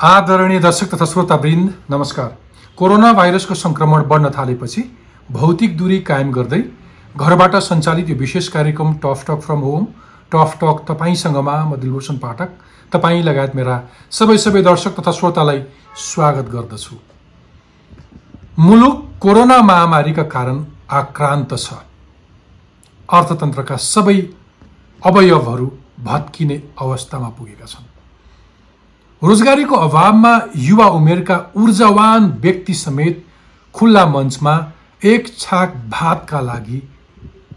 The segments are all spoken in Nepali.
आदरणीय दर्शक तथा श्रोतावृन्द नमस्कार। कोरोना भाइरसको सङ्क्रमण बढ्न थालेपछि भौतिक दूरी कायम गर्दै घरबाट सञ्चालित यो विशेष कार्यक्रम tough talk from home tough talk तपाईँसँगमा म दिलभूषण पाठक तपाईँ लगायत मेरा सबै सबै दर्शक तथा श्रोतालाई स्वागत गर्दछु। मुलुक कोरोना महामारीका कारण आक्रान्त छ। अर्थतन्त्रका सबै अवयवहरू भत्किने अवस्थामा पुगेका छन्। रोजगारीको अभावमा युवा उमेरका ऊर्जावान व्यक्ति समेत खुल्ला मञ्चमा एक छाक भातका लागि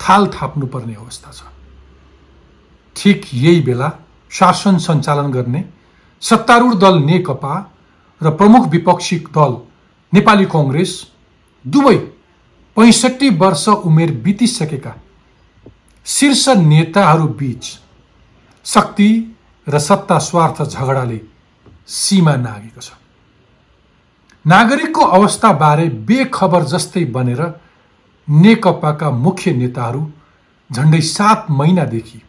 थाल थाप्नुपर्ने अवस्था छ। ठिक यही बेला शासन सञ्चालन गर्ने सत्तारूढ दल नेकपा र प्रमुख विपक्षी दल नेपाली कङ्ग्रेस दुवै पैँसठी वर्ष उमेर बितिसकेका शीर्ष नेताहरू बीच शक्ति र सत्ता स्वार्थ झगडाले सीमा नागेको छ। नागरिकको अवस्थाबारे बेखबर जस्तै बनेर नेकपाका मुख्य नेताहरू झन्डै सात महिनादेखि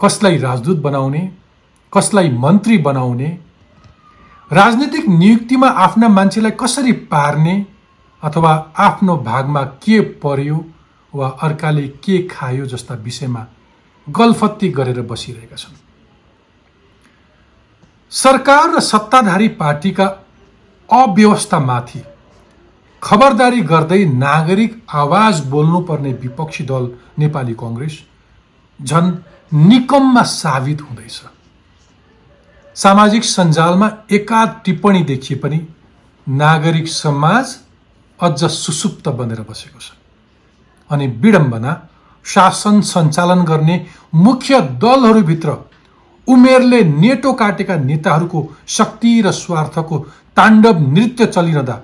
कसलाई राजदूत बनाउने कसलाई मन्त्री बनाउने राजनीतिक नियुक्तिमा आफ्ना मान्छेलाई कसरी पार्ने अथवा आफ्नो भागमा के पर्यो वा अर्काले के खायो जस्ता विषयमा गलफत्ती गरेर बसिरहेका छन्। सरकार र सत्ताधारी पार्टीका अव्यवस्थामाथि खबरदारी गर्दै नागरिक आवाज बोल्नुपर्ने विपक्षी दल नेपाली कङ्ग्रेस झन् निकममा साबित हुँदैछ। सामाजिक सञ्जालमा एकाध टिप्पणी देखिए पनि नागरिक समाज अझ सुसुप्त बनेर बसेको छ अनि विडम्बना शासन सञ्चालन गर्ने मुख्य दलहरूभित्र उमेरले नेटो काटेका नेताहरूको शक्ति र स्वार्थको ताण्डव नृत्य चलिरहँदा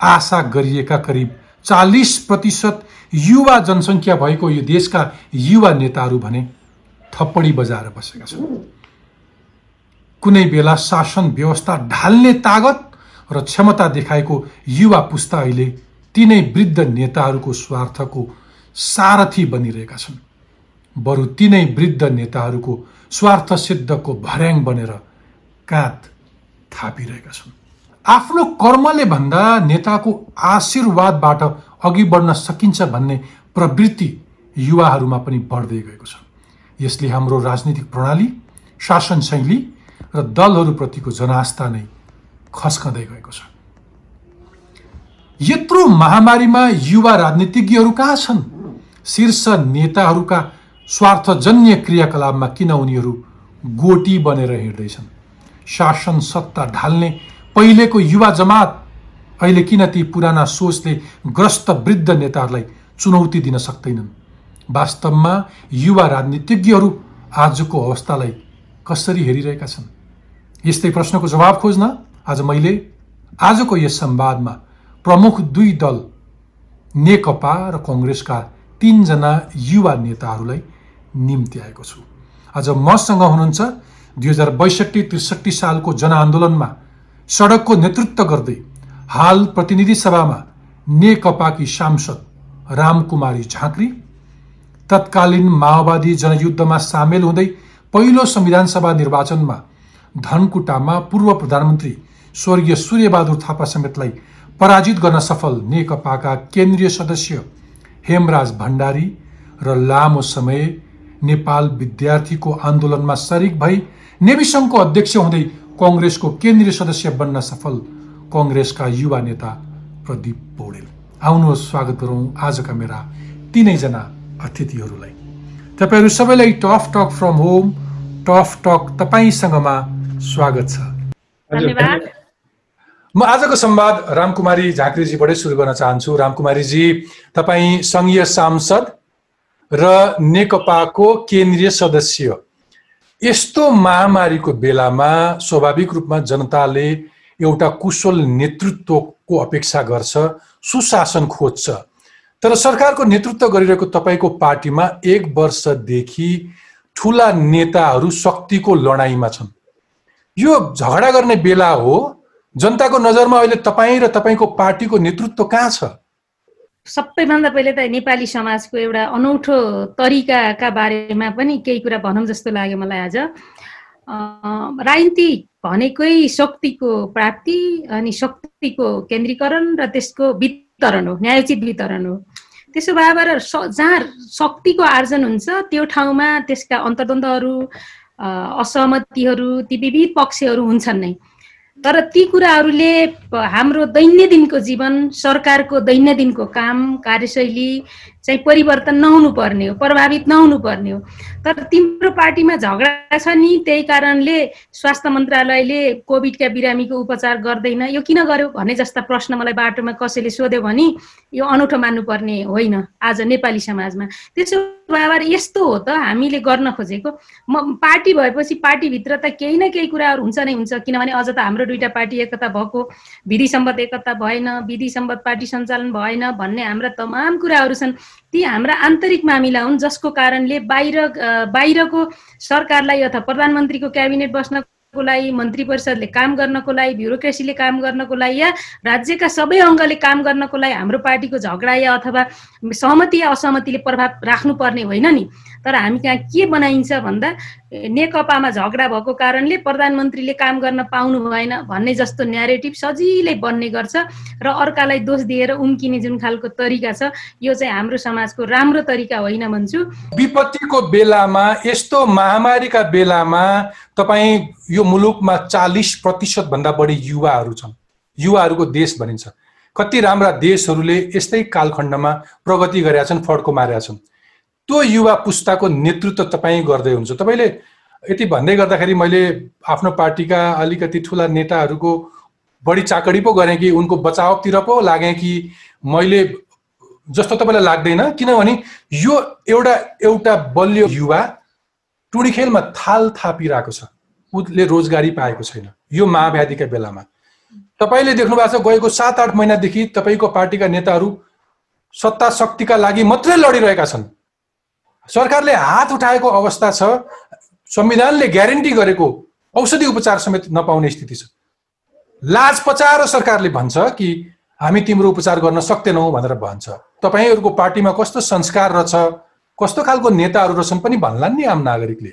आशा गरिएका करिब चालिस प्रतिशत युवा जनसङ्ख्या भएको यो देशका युवा नेताहरू भने थप्पडी बजाएर बसेका छन्। कुनै बेला शासन व्यवस्था ढाल्ने तागत र क्षमता देखाएको युवा पुस्ता अहिले तिनै वृद्ध नेताहरूको स्वार्थको सारथी बनिरहेका छन्। बरु तिनै वृद्ध नेताहरूको स्वार्थ सिद्धको भर्याङ बनेर काँध थापिरहेका छन्। आफ्नो कर्मले भन्दा नेताको आशीर्वादबाट अघि बढ्न सकिन्छ भन्ने प्रवृत्ति युवाहरूमा पनि बढ्दै गएको छ। यसले हाम्रो राजनीतिक प्रणाली शासन शैली र दलहरूप्रतिको जनास्था नै खस्कँदै गएको छ। यत्रो महामारीमा युवा राजनीतिज्ञहरू कहाँ छन्? शीर्ष नेताहरूका स्वार्थजन्य क्रियाकलापमा किन उनीहरू गोटी बनेर हिँड्दैछन्? शासन सत्ता ढाल्ने पहिलेको युवा जमात अहिले किन ती पुराना सोचले ग्रस्त वृद्ध नेताहरूलाई चुनौती दिन सक्दैनन्? वास्तवमा युवा राजनीतिज्ञहरू आजको अवस्थालाई कसरी हेरिरहेका छन्? यस्तै प्रश्नको जवाब खोज्न आज मैले आजको यस संवादमा प्रमुख दुई दल नेकपा र कङ्ग्रेसका तिनजना युवा नेताहरूलाई निम्ति आएको छु। आज मसँग हुनुहुन्छ दुई हजार बैसठी त्रिसठी सालको जनआन्दोलनमा सडकको नेतृत्व गर्दै हाल प्रतिनिधि सभामा नेकपाकी सांसद रामकुमारी झाँक्री तत्कालीन माओवादी जनयुद्धमा सामेल हुँदै पहिलो संविधान सभा निर्वाचनमा धनकुटामा पूर्व प्रधानमन्त्री स्वर्गीय सूर्यबहादुर थापा समेतलाई पराजित गर्न सफल नेकपाका केन्द्रीय सदस्य हेमराज भण्डारी र लामो समय नेपाल विद्यार्थीको आन्दोलनमा सरिक भई नेविसङ्घको अध्यक्ष हुँदै कङ्ग्रेसको केन्द्रीय सदस्य बन्न सफल कङ्ग्रेसका युवा नेता प्रदीप पौडेल। आउनुहोस् स्वागत गरौँ आजका मेरा तिनैजना अतिथिहरूलाई। तपाईँहरू सबैलाई tough talk from home tough talk तपाईँसँगमा स्वागत छ। म आजको संवाद रामकुमारी झाँक्रीजीबाटै सुरु गर्न चाहन्छु। रामकुमारीजी तपाईँ सङ्घीय सांसद र नेकपाको केन्द्रीय सदस्य। यस्तो महामारीको बेलामा स्वाभाविक रूपमा जनताले एउटा कुशल नेतृत्वको अपेक्षा गर्छ सुशासन खोज्छ। तर सरकारको नेतृत्व गरिरहेको तपाईँको पार्टीमा एक वर्षदेखि ठुला नेताहरू शक्तिको लडाइँमा छन्। यो झगडा गर्ने बेला हो जनताको नजरमा अहिले तपाईँ र तपाईँको पार्टीको नेतृत्व कहाँ छ? सबैभन्दा पहिले त नेपाली समाजको एउटा अनौठो तरिकाका बारेमा पनि केही कुरा भनौँ जस्तो लाग्यो मलाई आज। राजनीति भनेकै शक्तिको प्राप्ति अनि शक्तिको केन्द्रीकरण र त्यसको वितरण हो न्यायोचित वितरण हो। त्यसो भएर जहाँ शक्तिको आर्जन हुन्छ त्यो ठाउँमा त्यसका अन्तर्द्वन्द्वहरू असहमतिहरू ती विविध पक्षहरू हुन्छन् नै। तर ती कुराहरूले हाम्रो दैन्यदिनको जीवन सरकारको दैन्यदिनको काम कार्यशैली चाहिँ परिवर्तन नहुनु पर्ने हो प्रभावित नहुनु पर्ने हो। तर तिम्रो पार्टीमा झगडा छ नि त्यही कारणले स्वास्थ्य मन्त्रालयले कोभिडका बिरामीको उपचार गर्दैन। यो किन गर्यो भन्ने जस्ता प्रश्न मलाई बाटोमा कसैले सोध्यो भने यो अनौठो मान्नुपर्ने होइन आज नेपाली समाजमा। त्यसो भएर यस्तो हो त हामीले गर्न खोजेको। म पार्टी भएपछि पार्टीभित्र त केही न केही कुराहरू हुन्छ नै हुन्छ किनभने अझ त हाम्रो दुइटा पार्टी एकता भएको विधि सम्बद्ध एकता भएन विधि सम्बद्ध पार्टी सञ्चालन भएन भन्ने हाम्रा तमाम कुराहरू छन्। ती हाम्रा आन्तरिक मामिला हुन् जसको कारणले बाहिर बाहिरको सरकारलाई अथवा प्रधानमन्त्रीको क्याबिनेट बस्नको लागि मन्त्री परिषदले काम गर्नको लागि ब्युरोक्रेसीले काम गर्नको लागि या राज्यका सबै अङ्गले काम गर्नको लागि हाम्रो पार्टीको झगडा या अथवा सहमति या असहमतिले प्रभाव राख्नुपर्ने होइन नि। तर हामी कहाँ के बनाइन्छ भन्दा नेकपामा झगडा भएको कारणले प्रधानमन्त्रीले काम गर्न पाउनु भएन भन्ने जस्तो न्यारेटिभ सजिलै बन्ने गर्छ र अर्कालाई दोष दिएर उम्किने जुन खालको तरिका छ यो चाहिँ हाम्रो समाजको राम्रो तरिका होइन भन्छु। विपत्तिको बेलामा यस्तो महामारीका बेलामा तपाईँ यो मुलुकमा चालिस प्रतिशत भन्दा बढी युवाहरू छन्। युवाहरूको देश भनिन्छ। कति राम्रा देशहरूले यस्तै कालखण्डमा प्रगति गरेका छन् फड्को मारेका छन्। त्यो युवा पुस्ताको नेतृत्व तपाईँ गर्दै हुन्छ तपाईँले यति भन्दै गर्दाखेरि मैले आफ्नो पार्टीका अलिकति ठुला नेताहरूको बढी चाकडी पो गरेँ कि उनको बचावतिर पो लागेँ कि मैले जस्तो तपाईँलाई लाग्दैन? किनभने यो एउटा एउटा बलियो युवा टुडी खेलमा थाल थापिरहेको छ। उसले रोजगारी पाएको छैन यो महाव्याधिका बेलामा। तपाईँले देख्नु भएको छ गएको सात आठ महिनादेखि तपाईँको पार्टीका नेताहरू सत्ता शक्तिका लागि मात्रै लडिरहेका छन्। सरकारले हात उठाएको अवस्था छ संविधानले ग्यारेन्टी गरेको औषधि उपचार समेत नपाउने स्थिति छ। लाज पचाएर सरकारले भन्छ कि हामी तिम्रो उपचार गर्न सक्दैनौँ भनेर भन्छ। तपाईँहरूको पार्टीमा कस्तो संस्कार रहेछ कस्तो खालको नेताहरू रहेछन् पनि भन्लान् नि आम नागरिकले।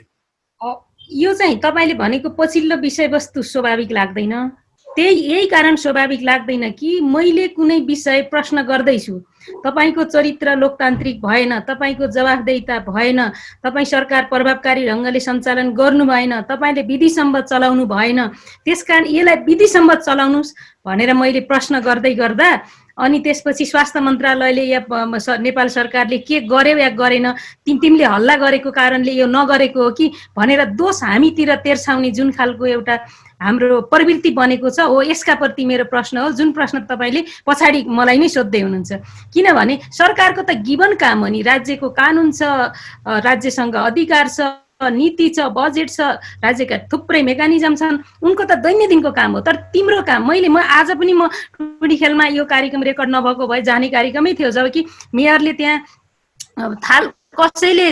यो चाहिँ तपाईँले भनेको पछिल्लो विषयवस्तु स्वाभाविक लाग्दैन। त्यही यही कारण स्वाभाविक लाग्दैन कि मैले कुनै विषय प्रश्न गर्दैछु। तपाईँको चरित्र लोकतान्त्रिक भएन तपाईँको जवाफदेहिता भएन तपाईँ सरकार प्रभावकारी ढङ्गले सञ्चालन गर्नु भएन तपाईँले विधि सम्बद्ध चलाउनु भएन त्यस कारण यसलाई विधि सम्बद्ध चलाउनुहोस् भनेर मैले प्रश्न गर्दै गर्दा अनि त्यसपछि स्वास्थ्य मन्त्रालयले या नेपाल सरकारले के गर्यो या गरेन तिम तिमीले हल्ला गरेको कारणले यो नगरेको हो कि भनेर दोष हामीतिर तेर्साउने जुन खालको एउटा हाम्रो प्रवृत्ति बनेको छ हो यसका प्रति मेरो प्रश्न हो। जुन प्रश्न तपाईँले पछाडि मलाई नै सोध्दै हुनुहुन्छ। किनभने सरकारको त गिवन काम हो नि राज्यको कानुन छ राज्यसँग अधिकार छ। नीति छ बजेट छ राज्यका थुप्रै मेकानिजम छन्। उनको त दैनन्दिनको काम हो तर तिम्रो काम। मैले म आज पनि म टुडी खेलमा यो कार्यक्रम रेकर्ड नभएको भए जाने कार्यक्रमै थियो जब कि मेयरले त्यहाँ थाल कसैले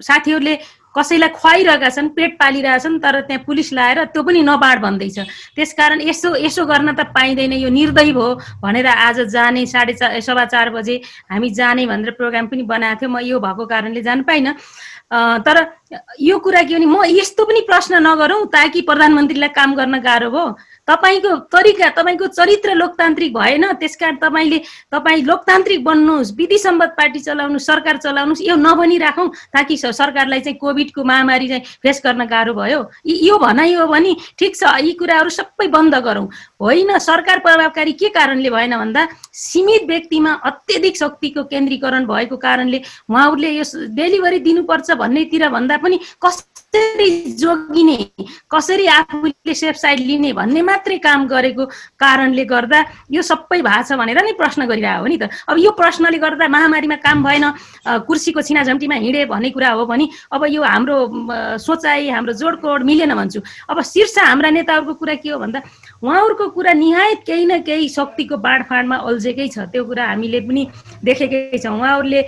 साथीहरूले कसैलाई खुवाइरहेका छन् पेट पालिरहेछन् तर त्यहाँ पुलिस लाएर त्यो पनि नबाड भन्दैछ। त्यसकारण यसो यसो गर्न त पाइँदैन यो निर्दय भयो भनेर आज जाने साढे चार सवा चार बजे हामी जाने भनेर प्रोग्राम पनि बनाएको थियो। म यो भएको कारणले जानु पाइनँ। तर यो कुरा के भने म यस्तो पनि प्रश्न नगरौँ ताकि प्रधानमन्त्रीलाई काम गर्न गाह्रो भयो तपाईँको तरिका तपाईँको चरित्र लोकतान्त्रिक भएन त्यस कारण तपाईँले तपाईँ लोकतान्त्रिक बन्नुहोस् विधि सम्बद्ध पार्टी चलाउनुहोस् सरकार चलाउनुहोस् यो नभनिराखौँ ताकि सरकारलाई चाहिँ कोभिडको महामारी चाहिँ फेस गर्न गाह्रो भयो। यो भनाइ हो भने ठिक छ यी कुराहरू सबै बन्द गरौँ। होइन सरकार प्रभावकारी के कारणले भएन भन्दा सीमित व्यक्तिमा अत्यधिक शक्तिको केन्द्रीकरण भएको कारणले उहाँहरूले यो डेलिभरी दिनुपर्छ भन्नेतिर भन्दा पनि कसरी जोगिने कसरी आफूले सेफ साइड लिने भन्ने मात्रै काम गरेको कारणले गर्दा यो सबै भएको छ भनेर नै प्रश्न गरिरहेको हो नि त। अब यो प्रश्नले गर्दा महामारीमा काम भएन कुर्सीको छिनाझम्टीमा हिँडे भन्ने कुरा हो भने अब यो हाम्रो सोचाइ हाम्रो जोडकोड मिलेन भन्छु। अब शीर्ष हाम्रा नेताहरूको कुरा के हो भन्दा उहाँहरूको कुरा निहायत केही न केही शक्तिको बाँडफाँडमा अल्झेकै छ त्यो कुरा हामीले पनि देखेकै छौँ। उहाँहरूले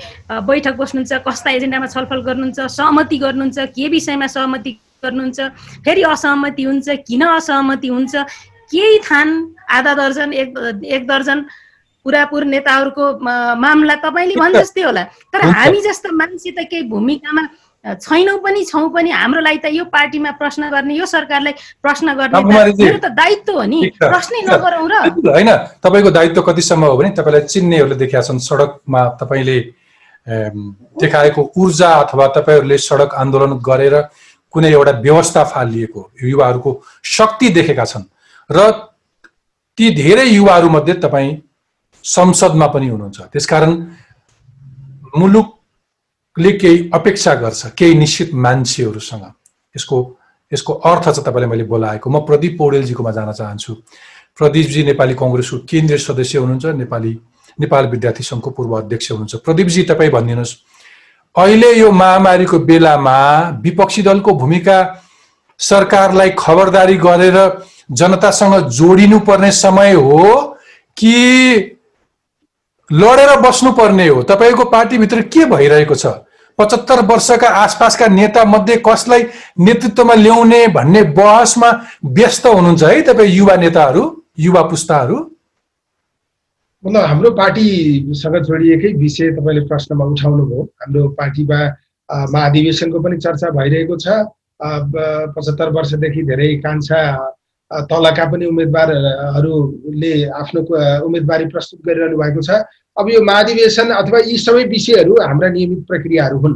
बैठक बस्नुहुन्छ कस्ता एजेन्डामा छलफल गर्नुहुन्छ सहमति गर्नुहुन्छ के विषयमा सहमति गर्नुहुन्छ फेरि असहमति हुन्छ किन असहमति हुन्छ? केही थान आधा दर्जन एक एक दर्जन पुरापुर नेताहरूको मामला तपाईँले भने जस्तै होला। तर हामी जस्तो मान्छे त केही भूमिकामा छैनौँ पनि छौँ पनि हाम्रो लागि त यो पार्टीमा प्रश्न गर्ने यो सरकारलाई प्रश्न गर्ने मेरो त दायित्व हो नि। प्रश्नै। नगरौँ र। होइन। तपाईँको दायित्व कतिसम्म हो भने तपाईँलाई चिन्नेहरूले देखाएका छन् सडकमा तपाईँले देखाएको ऊर्जा अथवा तपाईँहरूले सडक आन्दोलन गरेर कुनै एउटा व्यवस्था फालिएको युवाहरूको शक्ति देखेका छन् र ती धेरै युवाहरूमध्ये तपाईँ संसदमा पनि हुनुहुन्छ। त्यसकारण मुलुकले केही अपेक्षा गर्छ केही निश्चित मान्छेहरूसँग। यसको यसको अर्थ चाहिँ तपाईँलाई मैले बोलाएको। म प्रदीप पौडेलजीकोमा जान चाहन्छु। प्रदीपजी नेपाली कङ्ग्रेसको केन्द्रीय सदस्य हुनुहुन्छ नेपाली नेपाल विद्यार्थी सङ्घको पूर्व अध्यक्ष हुनुहुन्छ। प्रदीपजी तपाईँ भनिदिनुहोस् अहिले यो महामारीको बेलामा विपक्षी दलको भूमिका सरकारलाई खबरदारी गरेर जनतासँग जोडिनु पर्ने समय हो कि लडेर बस्नुपर्ने हो? तपाईँको पार्टीभित्र के भइरहेको छ? पचहत्तर वर्षका आसपासका नेता मध्ये कसलाई नेतृत्वमा ल्याउने भन्ने बहसमा व्यस्त हुनुहुन्छ है तपाईँ युवा नेताहरू युवा पुस्ताहरू? मतलब हाम्रो पार्टीसँग जोडिएकै विषय तपाईँले प्रश्नमा उठाउनुभयो। हाम्रो पार्टीमा महाधिवेशनको पनि चर्चा भइरहेको छ। पचहत्तर वर्षदेखि धेरै कान्छा तलका पनि उम्मेदवारहरूले आफ्नो उम्मेदवारी प्रस्तुत गरिरहनु भएको छ। अब यो महाधिवेशन अथवा यी सबै विषयहरू हाम्रा नियमित प्रक्रियाहरू हुन्।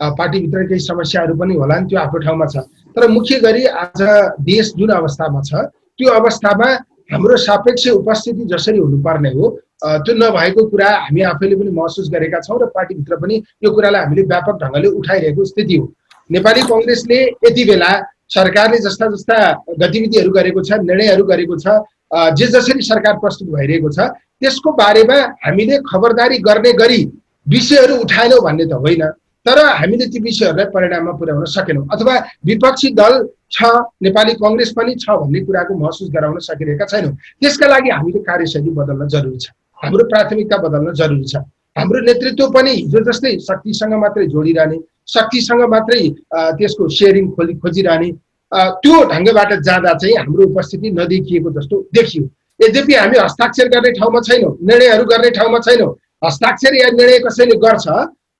पार्टीभित्र केही समस्याहरू पनि होलान् त्यो आफ्नो ठाउँमा छ। तर मुख्य गरी आज देश जुन अवस्थामा छ त्यो अवस्थामा हाम्रो सापेक्ष उपस्थिति जसरी हुनुपर्ने हो त्यो नभएको कुरा हामी आफैले पनि महसुस गरेका छौँ र पार्टीभित्र पनि यो कुरालाई हामीले व्यापक ढङ्गले उठाइरहेको स्थिति हो। नेपाली कङ्ग्रेसले यति बेला सरकारले जस्ता जस्ता गतिविधिहरू गरेको छ निर्णयहरू गरेको छ जे जसरी सरकार प्रस्तुत भइरहेको छ त्यसको बारेमा हामीले खबरदारी गर्ने गरी विषयहरू उठाएनौँ भन्ने त होइन। तर हामीले ती विषयहरूलाई परिणाममा पुर्याउन सकेनौँ। अथवा विपक्षी दल छ नेपाली कङ्ग्रेस पनि छ भन्ने कुराको महसुस गराउन सकिरहेका छैनौँ। त्यसका लागि हामीले कार्यशैली बदल्न जरुरी छ। हाम्रो प्राथमिकता बदल्न जरुरी छ। हाम्रो नेतृत्व पनि हिजो जस्तै शक्तिसँग मात्रै जोडिरहने शक्तिसँग मात्रै त्यसको सेयरिङ खोली खोजिरहने त्यो ढङ्गबाट जाँदा चाहिँ हाम्रो उपस्थिति नदेखिएको जस्तो देखियो। यद्यपि हामी हस्ताक्षर गर्ने ठाउँमा छैनौँ निर्णयहरू गर्ने ठाउँमा छैनौँ। हस्ताक्षर या निर्णय कसैले गर्छ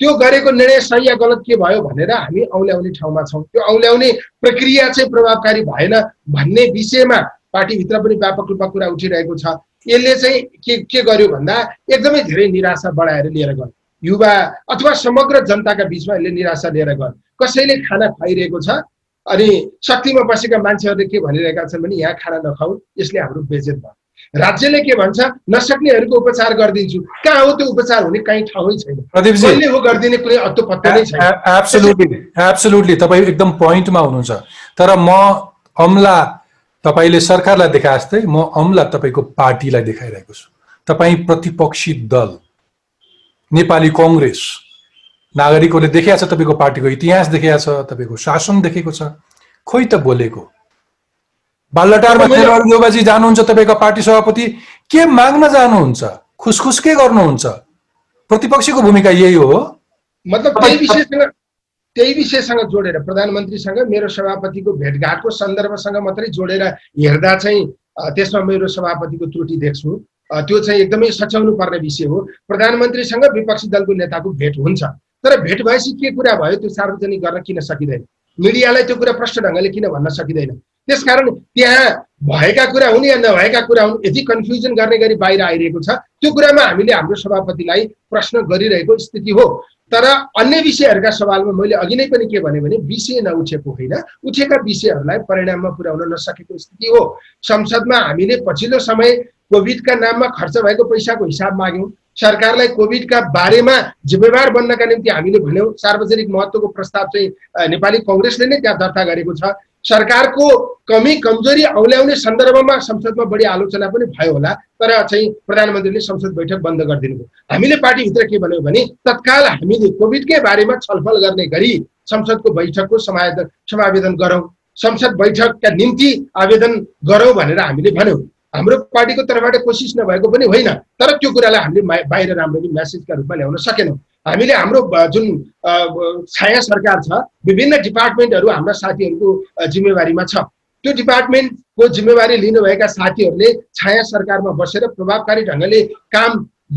त्यो गरेको निर्णय सही या गलत के भयो भनेर हामी औल्याउने ठाउँमा छौँ। त्यो औल्याउने प्रक्रिया चाहिँ प्रभावकारी भएन भन्ने विषयमा पार्टीभित्र पनि व्यापक रूपमा कुरा उठिरहेको छ। यसले चाहिँ के के गर्यो भन्दा एकदमै धेरै निराशा बढाएर लिएर गयो। युवा अथवा समग्र जनताका बिचमा यसले निराशा लिएर गयो। कसैले खाना खुवाइरहेको छ अनि शक्तिमा बसेका मान्छेहरूले के भनिरहेका छन् भने यहाँ खाना नखाऊ यसले हाम्रो बेजेत भयो। राज्यले के भन्छ? नसक्नेहरूको उपचार गरिदिन्छु। कहाँ हो त्यो उपचार हुने? कहीँ ठाउँै छैन। कसले हो गरिदिने कुनै अत्तो पत्तो नै छैन। एब्सोल्युटली एब्सोल्युटली तपाईँ एकदम पोइन्टमा हुनुहुन्छ। तर म अम्ला तपाईँले सरकारलाई देखाए जस्तै म अम्ला तपाईँको पार्टीलाई देखाइरहेको छु। तपाईँ प्रतिपक्षी दल नेपाली कङ्ग्रेस नागरिकहरूले देखाएको छ तपाईँको पार्टीको इतिहास देखाएको छ तपाईँको शासन देखेको छ। खोइ त बोलेको। बालटारमा मैले- देवाजी जानुहुन्छ तपाईँको पार्टी सभापति। के माग्न जानुहुन्छ? खुसखुस के गर्नुहुन्छ? प्रतिपक्षीको भूमिका यही हो। मतलब त्यही विषयसँग त्यही विषयसँग जोडेर प्रधानमन्त्रीसँग मेरो सभापतिको भेटघाटको सन्दर्भसँग मात्रै जोडेर हेर्दा चाहिँ त्यसमा मेरो सभापतिको त्रुटि देख्छु। त्यो चाहिँ एकदमै सच्याउनु पर्ने विषय हो। प्रधानमन्त्रीसँग विपक्षी दलको नेताको भेट हुन्छ। तर भेट भएपछि के कुरा भयो त्यो सार्वजनिक गर्न किन सकिँदैन? मिडियालाई त्यो कुरा प्रष्ट ढङ्गले किन भन्न सकिँदैन? त्यसकारण त्यहाँ भएका कुरा हुन् या नभएका कुरा हुन् यदि कन्फ्युजन गर्ने गरी बाहिर आइरहेको छ त्यो कुरामा हामीले हाम्रो सभापतिलाई प्रश्न गरिरहेको स्थिति हो। तर अन्य विषयहरूका सवालमा मैले अघि नै पनि के भने भने विषय नउठेको होइन। उठेका विषयहरूलाई परिणाममा पुर्याउन नसकेको स्थिति हो। संसदमा हामीले पछिल्लो समय कोभिडका नाममा खर्च भएको पैसाको हिसाब माग्यौँ। सरकारलाई कोभिडका बारेमा जिम्मेवार बन्नका निम्ति हामीले भन्यौँ। सार्वजनिक महत्त्वको प्रस्ताव चाहिँ नेपाली कङ्ग्रेसले नै त्यहाँ दर्ता गरेको छ। सरकारको कमी कमजोरी औल्याउने सन्दर्भमा संसदमा बढी आलोचना पनि भयो होला तर चाहिँ प्रधानमन्त्रीले संसद बैठक बन्द गरिदिनु भयो। हामीले पार्टीभित्र के भन्यौँ भने तत्काल हामीले कोभिडकै बारेमा छलफल गर्ने गरी संसदको बैठकको समावेदन समावेदन गरौँ। संसद बैठकका निम्ति आवेदन गरौँ भनेर हामीले भन्यौँ। हाम्रो पार्टीको तर्फबाट कोसिस नभएको पनि होइन तर त्यो कुरालाई हामीले बाहिर राम्ररी म्यासेजका रूपमा ल्याउन सकेनौँ। हामीले हाम्रो जुन छाया सरकार छ विभिन्न डिपार्टमेन्टहरू हाम्रा साथीहरूको जिम्मेवारीमा छ। त्यो डिपार्टमेन्टको जिम्मेवारी लिनुभएका साथीहरूले छाया सरकारमा बसेर प्रभावकारी ढङ्गले काम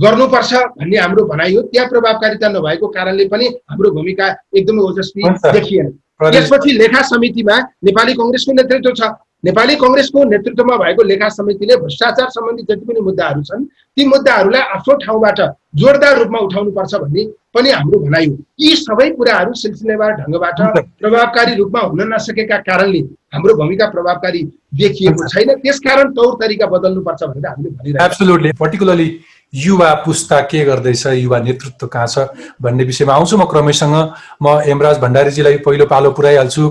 गर्नुपर्छ भन्ने हाम्रो भनाइ हो। त्यहाँ प्रभावकारिता नभएको कारणले पनि हाम्रो भूमिका एकदमै ओजस्वी। देखिएन। त्यसपछि लेखा समितिमा नेपाली कङ्ग्रेसको नेतृत्व छ। नेपाली कङ्ग्रेसको नेतृत्वमा भएको लेखा समितिले भ्रष्टाचार सम्बन्धी जति पनि मुद्दाहरू छन् ती मुद्दाहरूलाई आफ्नो ठाउँबाट जोरदार रूपमा उठाउनुपर्छ भन्ने पनि हाम्रो भनाइ हो। यी सबै कुराहरू सिलसिलेवार ढङ्गबाट। प्रभावकारी रूपमा हुन नसकेका कारणले हाम्रो भूमिका प्रभावकारी देखिएको छैन। त्यसकारण तौर तरिका बदल्नुपर्छ भनेर हामीले भनिरहेका पर्टिकुलरली युवा पुस्ता के गर्दैछ? युवा नेतृत्व कहाँ छ भन्ने विषयमा आउँछु म क्रमैसँग। म हेमराज भण्डारीजीलाई पहिलो पालो पुऱ्याइहाल्छु।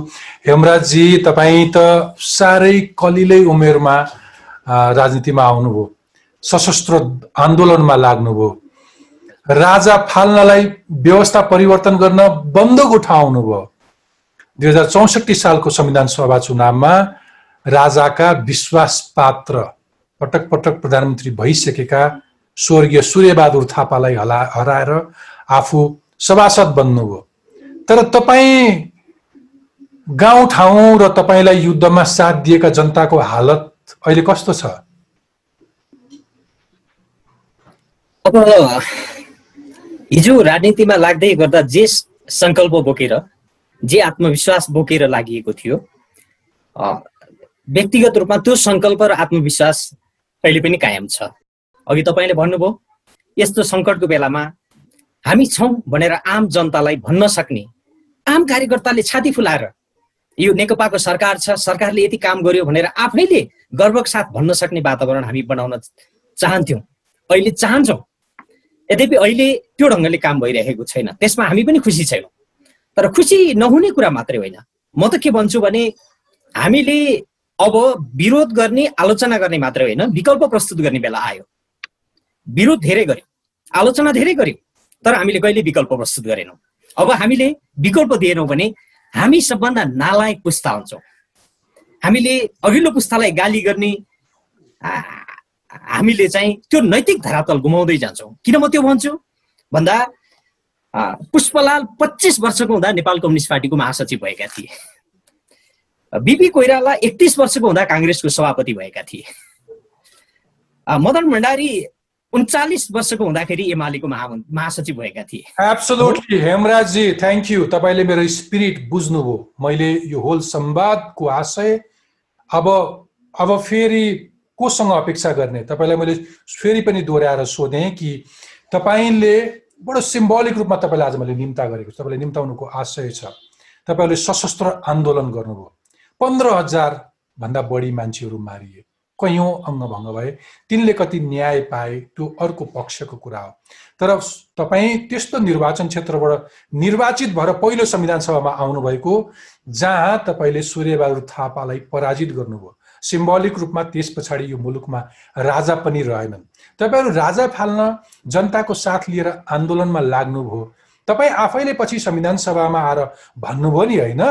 हेमराजजी तपाईँ त साह्रै कलिलै उमेरमा राजनीतिमा आउनुभयो। सशस्त्र आन्दोलनमा लाग्नुभयो। राजा फाल्नलाई व्यवस्था परिवर्तन गर्न बन्दुक उठाउनुभयो। दुई हजार चौसठी सालको संविधान सभा चुनावमा राजाका विश्वास पात्र पटक पटक प्रधानमन्त्री भइसकेका स्वर्गीय सूर्यबहादुर थापालाई हला हराएर आफू सभासद बन्नुभयो तर तपाईँ गाउँठाउँ र तपाईँलाई युद्धमा साथ दिएका जनताको हालत अहिले कस्तो छ? अब हिजो राजनीतिमा लाग्दै गर्दा जे सङ्कल्प बोकेर जे आत्मविश्वास बोकेर लागि थियो व्यक्तिगत रूपमा त्यो सङ्कल्प र आत्मविश्वास अहिले पनि कायम छ। अघि तपाईँले भन्नुभयो यस्तो सङ्कटको बेलामा हामी छौँ भनेर आम जनतालाई भन्न सक्ने आम कार्यकर्ताले छाती फुलाएर यो नेकपाको सरकार छ सरकारले यति काम गर्यो भनेर आफैले गर्वको साथ भन्न सक्ने वातावरण हामी बनाउन चाहन्थ्यौँ। अहिले चाहन्छौँ। यद्यपि अहिले त्यो ढङ्गले काम भइरहेको छैन त्यसमा हामी पनि खुसी छैनौँ। तर खुसी नहुने कुरा मात्रै होइन। म त के भन्छु भने हामीले अब विरोध गर्ने आलोचना गर्ने मात्रै होइन विकल्प प्रस्तुत गर्ने बेला आयो। विरोध धेरै गर्यो आलोचना धेरै गर्यो तर हामीले कहिले विकल्प प्रस्तुत गरेनौँ। अब हामीले विकल्प दिएनौँ भने हामी सबभन्दा नालायक पुस्ता हुन्छौँ। हामीले अघिल्लो पुस्तालाई गाली गर्ने हामीले चाहिँ त्यो नैतिक धरातल गुमाउँदै जान्छौँ। किन म त्यो भन्छु? भन्दा पुष्पलाल पच्चिस वर्षको हुँदा नेपाल कम्युनिस्ट पार्टीको महासचिव भएका थिए। बिपी कोइराला एकतिस वर्षको हुँदा काङ्ग्रेसको सभापति भएका थिए। मदन भण्डारी उन्चालिस वर्षको हुँदाखेरि एमालेको महा महासचिव भएका थिए। एब्सोल्युटली हेमराजजी थ्याङ्क यू तपाईँले मेरो स्पिरिट बुझ्नुभयो। मैले यो होल संवादको आशय अब अब फेरि कोसँग अपेक्षा गर्ने? तपाईँलाई मैले फेरि पनि दोहोऱ्याएर सोधेँ कि तपाईँले बडो सिम्बोलिक रूपमा तपाईँलाई आज मैले निम्ता गरेको छु। तपाईँले निम्ताउनुको आशय छ। तपाईँहरूले सशस्त्र आन्दोलन गर्नुभयो। पन्ध्र हजारभन्दा बढी मान्छेहरू मारिए। कैयौँ अङ्गभङ्ग भए तिनले कति न्याय पाए त्यो अर्को पक्षको कुरा हो। तर तपाईँ त्यस्तो निर्वाचन क्षेत्रबाट निर्वाचित भएर पहिलो संविधान सभामा आउनुभएको जहाँ तपाईँले सूर्यबहादुर थापालाई पराजित गर्नुभयो। सिम्बोलिक रूपमा त्यस पछाडि यो मुलुकमा राजा पनि रहेनन्। तपाईँहरू राजा फाल्न जनताको साथ लिएर आन्दोलनमा लाग्नुभयो। तपाईँ आफैले पछि संविधान सभामा आएर भन्नुभयो नि होइन?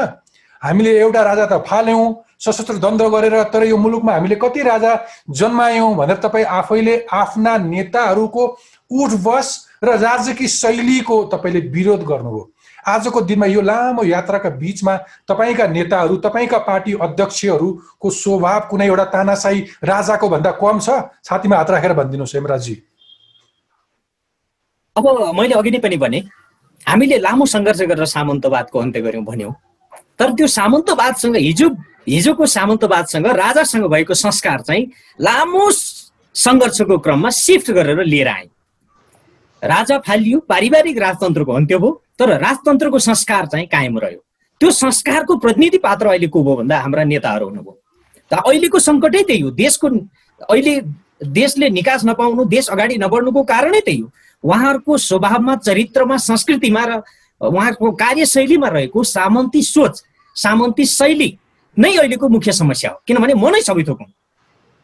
हामीले एउटा राजा त फाल्यौँ सशस्त्र द्वन्द्व गरेर तर यो मुलुकमा हामीले कति राजा जन्मायौँ भनेर तपाईँ आफैले आफ्ना नेताहरूको उठबस र राजकीय शैलीको तपाईँले विरोध गर्नुभयो। आजको दिनमा यो लामो यात्राका बिचमा तपाईँका नेताहरू तपाईँका पार्टी अध्यक्षहरूको स्वभाव कुनै एउटा तानासाई राजाको भन्दा कम छ? छातीमा हात राखेर भनिदिनुहोस् हेमराजजी। अब मैले अघि नै पनि भने हामीले लामो सङ्घर्ष गरेर सामन्तवादको अन्त्य गऱ्यौँ भन्यौँ। तर त्यो सामन्तवादसँग हिजो हिजोको सामन्तवादसँग राजासँग भएको संस्कार चाहिँ लामो सङ्घर्षको क्रममा सिफ्ट गरेर लिएर आए। राजा फालियो पारिवारिक राजतन्त्रको अन्त्य भयो तर राजतन्त्रको संस्कार चाहिँ कायम रह्यो। त्यो संस्कारको प्रतिनिधि पात्र अहिले को भयो भन्दा हाम्रा नेताहरू हुनुभयो। त अहिलेको सङ्कटै त्यही हो। देशको अहिले देशले निकास नपाउनु देश अगाडि नबढ्नुको कारणै त्यही हो। उहाँहरूको स्वभावमा चरित्रमा संस्कृतिमा र उहाँको कार्यशैलीमा रहेको सामन्ती सोच सामन्ती शैली नै अहिलेको मुख्य समस्या हो। किनभने म नै सबै थोक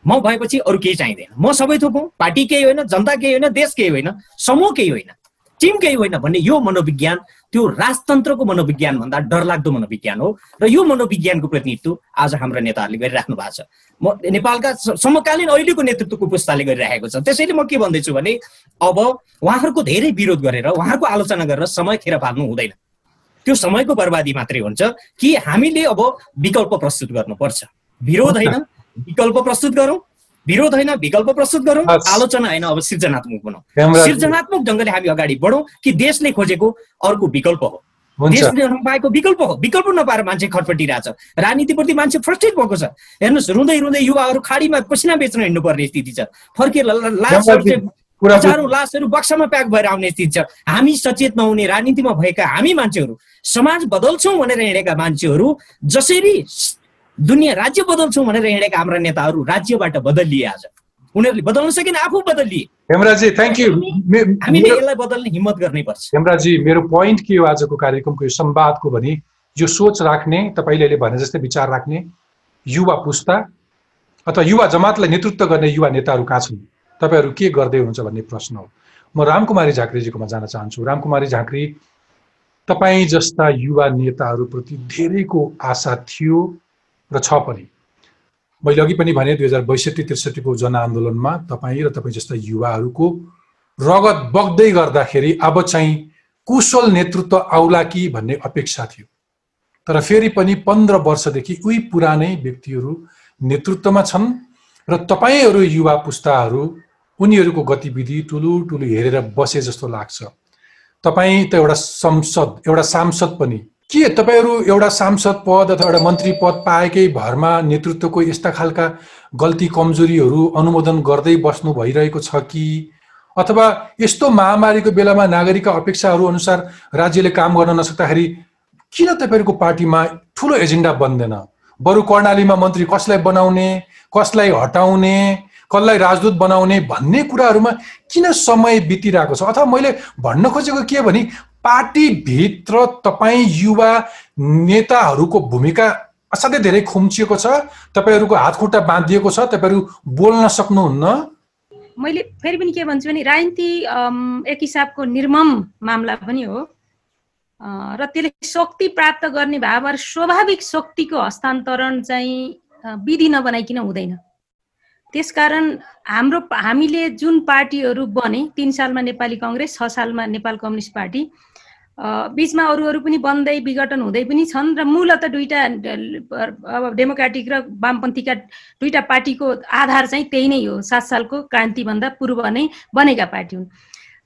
म भएपछि अरू केही चाहिँदैन। म सबै थोक पार्टी केही होइन जनता केही होइन देश केही होइन समूह केही होइन टिम केही होइन भन्ने यो मनोविज्ञान त्यो राजतन्त्रको मनोविज्ञान भन्दा डरलाग्दो मनोविज्ञान हो। र यो मनोविज्ञानको प्रतिनिधित्व आज हाम्रा नेताहरूले गरिराख्नु भएको छ। म नेपालका समकालीन अहिलेको नेतृत्वको पुस्ताले गरिरहेको छ। त्यसैले म के भन्दैछु भने अब उहाँहरूको धेरै विरोध गरेर उहाँहरूको आलोचना गरेर समय खेर फाल्नु हुँदैन। त्यो समयको बर्बादी मात्रै हुन्छ कि हामीले अब विकल्प प्रस्तुत गर्नुपर्छ। विरोध होइन विकल्प प्रस्तुत गरौँ विरोध होइन विकल्प प्रस्तुत गरौँ। आलोचना होइन अब सृजनात्मक बनाऊ। सृजनात्मक ढङ्गले हामी अगाडि बढौँ कि देशले खोजेको अर्को विकल्प हो। देशले नपाएको विकल्प हो। विकल्प नपाएर मान्छे खटपटिरहेछ। राजनीतिप्रति मान्छे फ्रस्ट्रेट भएको छ। हेर्नुहोस् रुँदै रुँदै युवाहरू खाडीमा पसिना बेच्न हिँड्नु पर्ने स्थिति छ। फर्केर हजारौँ लासहरू बक्सामा प्याक भएर आउने स्थिति छ। हामी सचेत नहुने राजनीतिमा भएका हामी मान्छेहरू समाज बदल्छौँ भनेर हिँडेका मान्छेहरू जसरी दुनियाँ राज्य बदल्छौँ भनेर हिँडेका हाम्रा नेताहरू राज्यबाट बदलिए आज। उनीहरूले बदल्न सकेन आफू बदलिए। हेमराजी थ्याङ्क यू हामीले यसलाई बदल्ने हिम्मत गर्नै पर्छ। हेमराजी मेरो पोइन्ट के हो आजको कार्यक्रमको यो संवादको भने यो सोच राख्ने तपाईँले भने जस्तै विचार राख्ने युवा पुस्ता अथवा युवा जमातलाई नेतृत्व गर्ने युवा नेताहरू कहाँ छन्? तपाईँहरू के गर्दै हुनुहुन्छ भन्ने प्रश्न हो। म रामकुमारी झाँक्रीजीकोमा जान चाहन्छु। रामकुमारी झाँक्री तपाईँ जस्ता युवा नेताहरूप्रति धेरैको आशा थियो र छ पनि। मैले अघि पनि भने दुई हजार बैसठी त्रिसठीको जनआन्दोलनमा तपाईँ र तपाईँ जस्ता युवाहरूको रगत बग्दै गर्दाखेरि अब चाहिँ कुशल नेतृत्व आउला कि भन्ने अपेक्षा थियो। तर फेरि पनि पन्ध्र वर्षदेखि उही पुरानै व्यक्तिहरू नेतृत्वमा छन् र तपाईँहरू युवा पुस्ताहरू उनीहरूको गतिविधि ठुलो ठुलो हेरेर बसे जस्तो लाग्छ। तपाईँ त एउटा संसद एउटा सांसद पनि के तपाईँहरू एउटा सांसद पद अथवा एउटा मन्त्री पद पाएकै भरमा नेतृत्वको यस्ता खालका गल्ती कमजोरीहरू अनुमोदन गर्दै बस्नु भइरहेको छ कि? अथवा यस्तो महामारीको बेलामा नागरिकका अपेक्षाहरू अनुसार राज्यले काम गर्न नसक्दाखेरि किन तपाईँहरूको पार्टीमा ठुलो एजेन्डा बन्दैन? बरु कर्णालीमा मन्त्री कसलाई बनाउने कसलाई हटाउने कसलाई राजदूत बनाउने भन्ने कुराहरूमा किन समय बितिरहेको छ? अथवा मैले भन्न खोजेको के भने पार्टीभित्र तपाईँ युवा नेताहरूको भूमिका असाध्यै धेरै खुम्चिएको छ तपाईँहरूको हातखुट्टा बाँधिएको छ तपाईँहरू बोल्न सक्नुहुन्न? मैले फेरि पनि के भन्छु भने राजनीति एक हिसाबको निर्मम मामला पनि हो। र त्यसले शक्ति प्राप्त गर्ने भए स्वाभाविक शक्तिको हस्तान्तरण चाहिँ विधि नबनाइकन हुँदैन। त्यसकारण हाम्रो हामीले जुन पार्टीहरू बने तिन सालमा नेपाली कङ्ग्रेस छ सालमा नेपाल कम्युनिस्ट पार्टी बिचमा अरू अरू पनि बन्दै विघटन हुँदै पनि छन् र मूलत दुईवटा अब डेमोक्रेटिक र वामपन्थीका दुईटा पार्टीको आधार चाहिँ त्यही नै हो। सात सालको क्रान्तिभन्दा पूर्व नै बनेका पार्टी हुन्।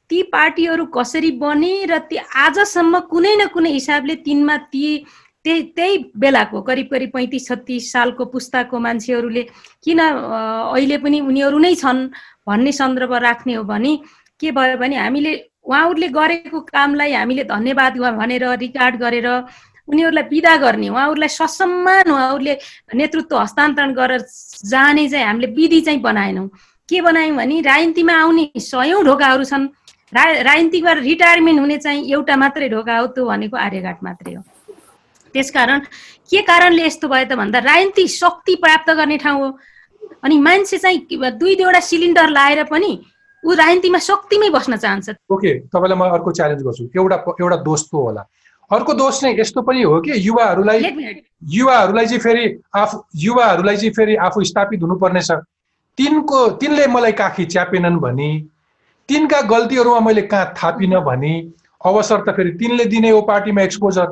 ती पार्टीहरू कसरी बने र ती आजसम्म कुनै न कुनै हिसाबले तिनमा ती त्यही त्यही बेलाको करिब करिब पैँतिस छत्तिस सालको पुस्ताको मान्छेहरूले किन अहिले पनि उनीहरू नै छन् भन्ने सन्दर्भ राख्ने हो भने के भयो भने हामीले उहाँहरूले गरेको कामलाई हामीले धन्यवाद भनेर रिकार्ड गरेर उनीहरूलाई विदा गर्ने उहाँहरूलाई ससम्मान उहाँहरूले नेतृत्व हस्तान्तरण गरेर जाने चाहिँ हामीले विधि चाहिँ बनाएनौँ। के बनायौँ भने राजनीतिमा आउने सयौँ ढोकाहरू छन्। रा राजनीतिबाट रिटायरमेन्ट हुने चाहिँ एउटा मात्रै ढोका हो त्यो भनेको आर्यघाट मात्रै हो। त्यसकारण के कारणले यस्तो भयो त भन्दा राजनीति शक्ति प्राप्त गर्ने ठाउँ हो। अनि मान्छे चाहिँ दुई दुईवटा सिलिन्डर लाएर पनि ऊ राजनीतिमा शक्तिमै बस्न चाहन्छ। ओके तपाईँलाई म अर्को च्यालेन्ज गर्छु। एउटा एउटा दोष पो होला। अर्को दोष चाहिँ यस्तो पनि हो कि युवाहरूलाई युवाहरूलाई चाहिँ फेरि आफू युवाहरूलाई चाहिँ फेरि आफू स्थापित हुनुपर्नेछ तिनको तिनले मलाई काखी च्यापेनन् भने तिनका गल्तीहरूमा मैले कहाँ थापिनँ भने अवसर त फेरि तिनले दिने हो पार्टीमा एक्सपोजर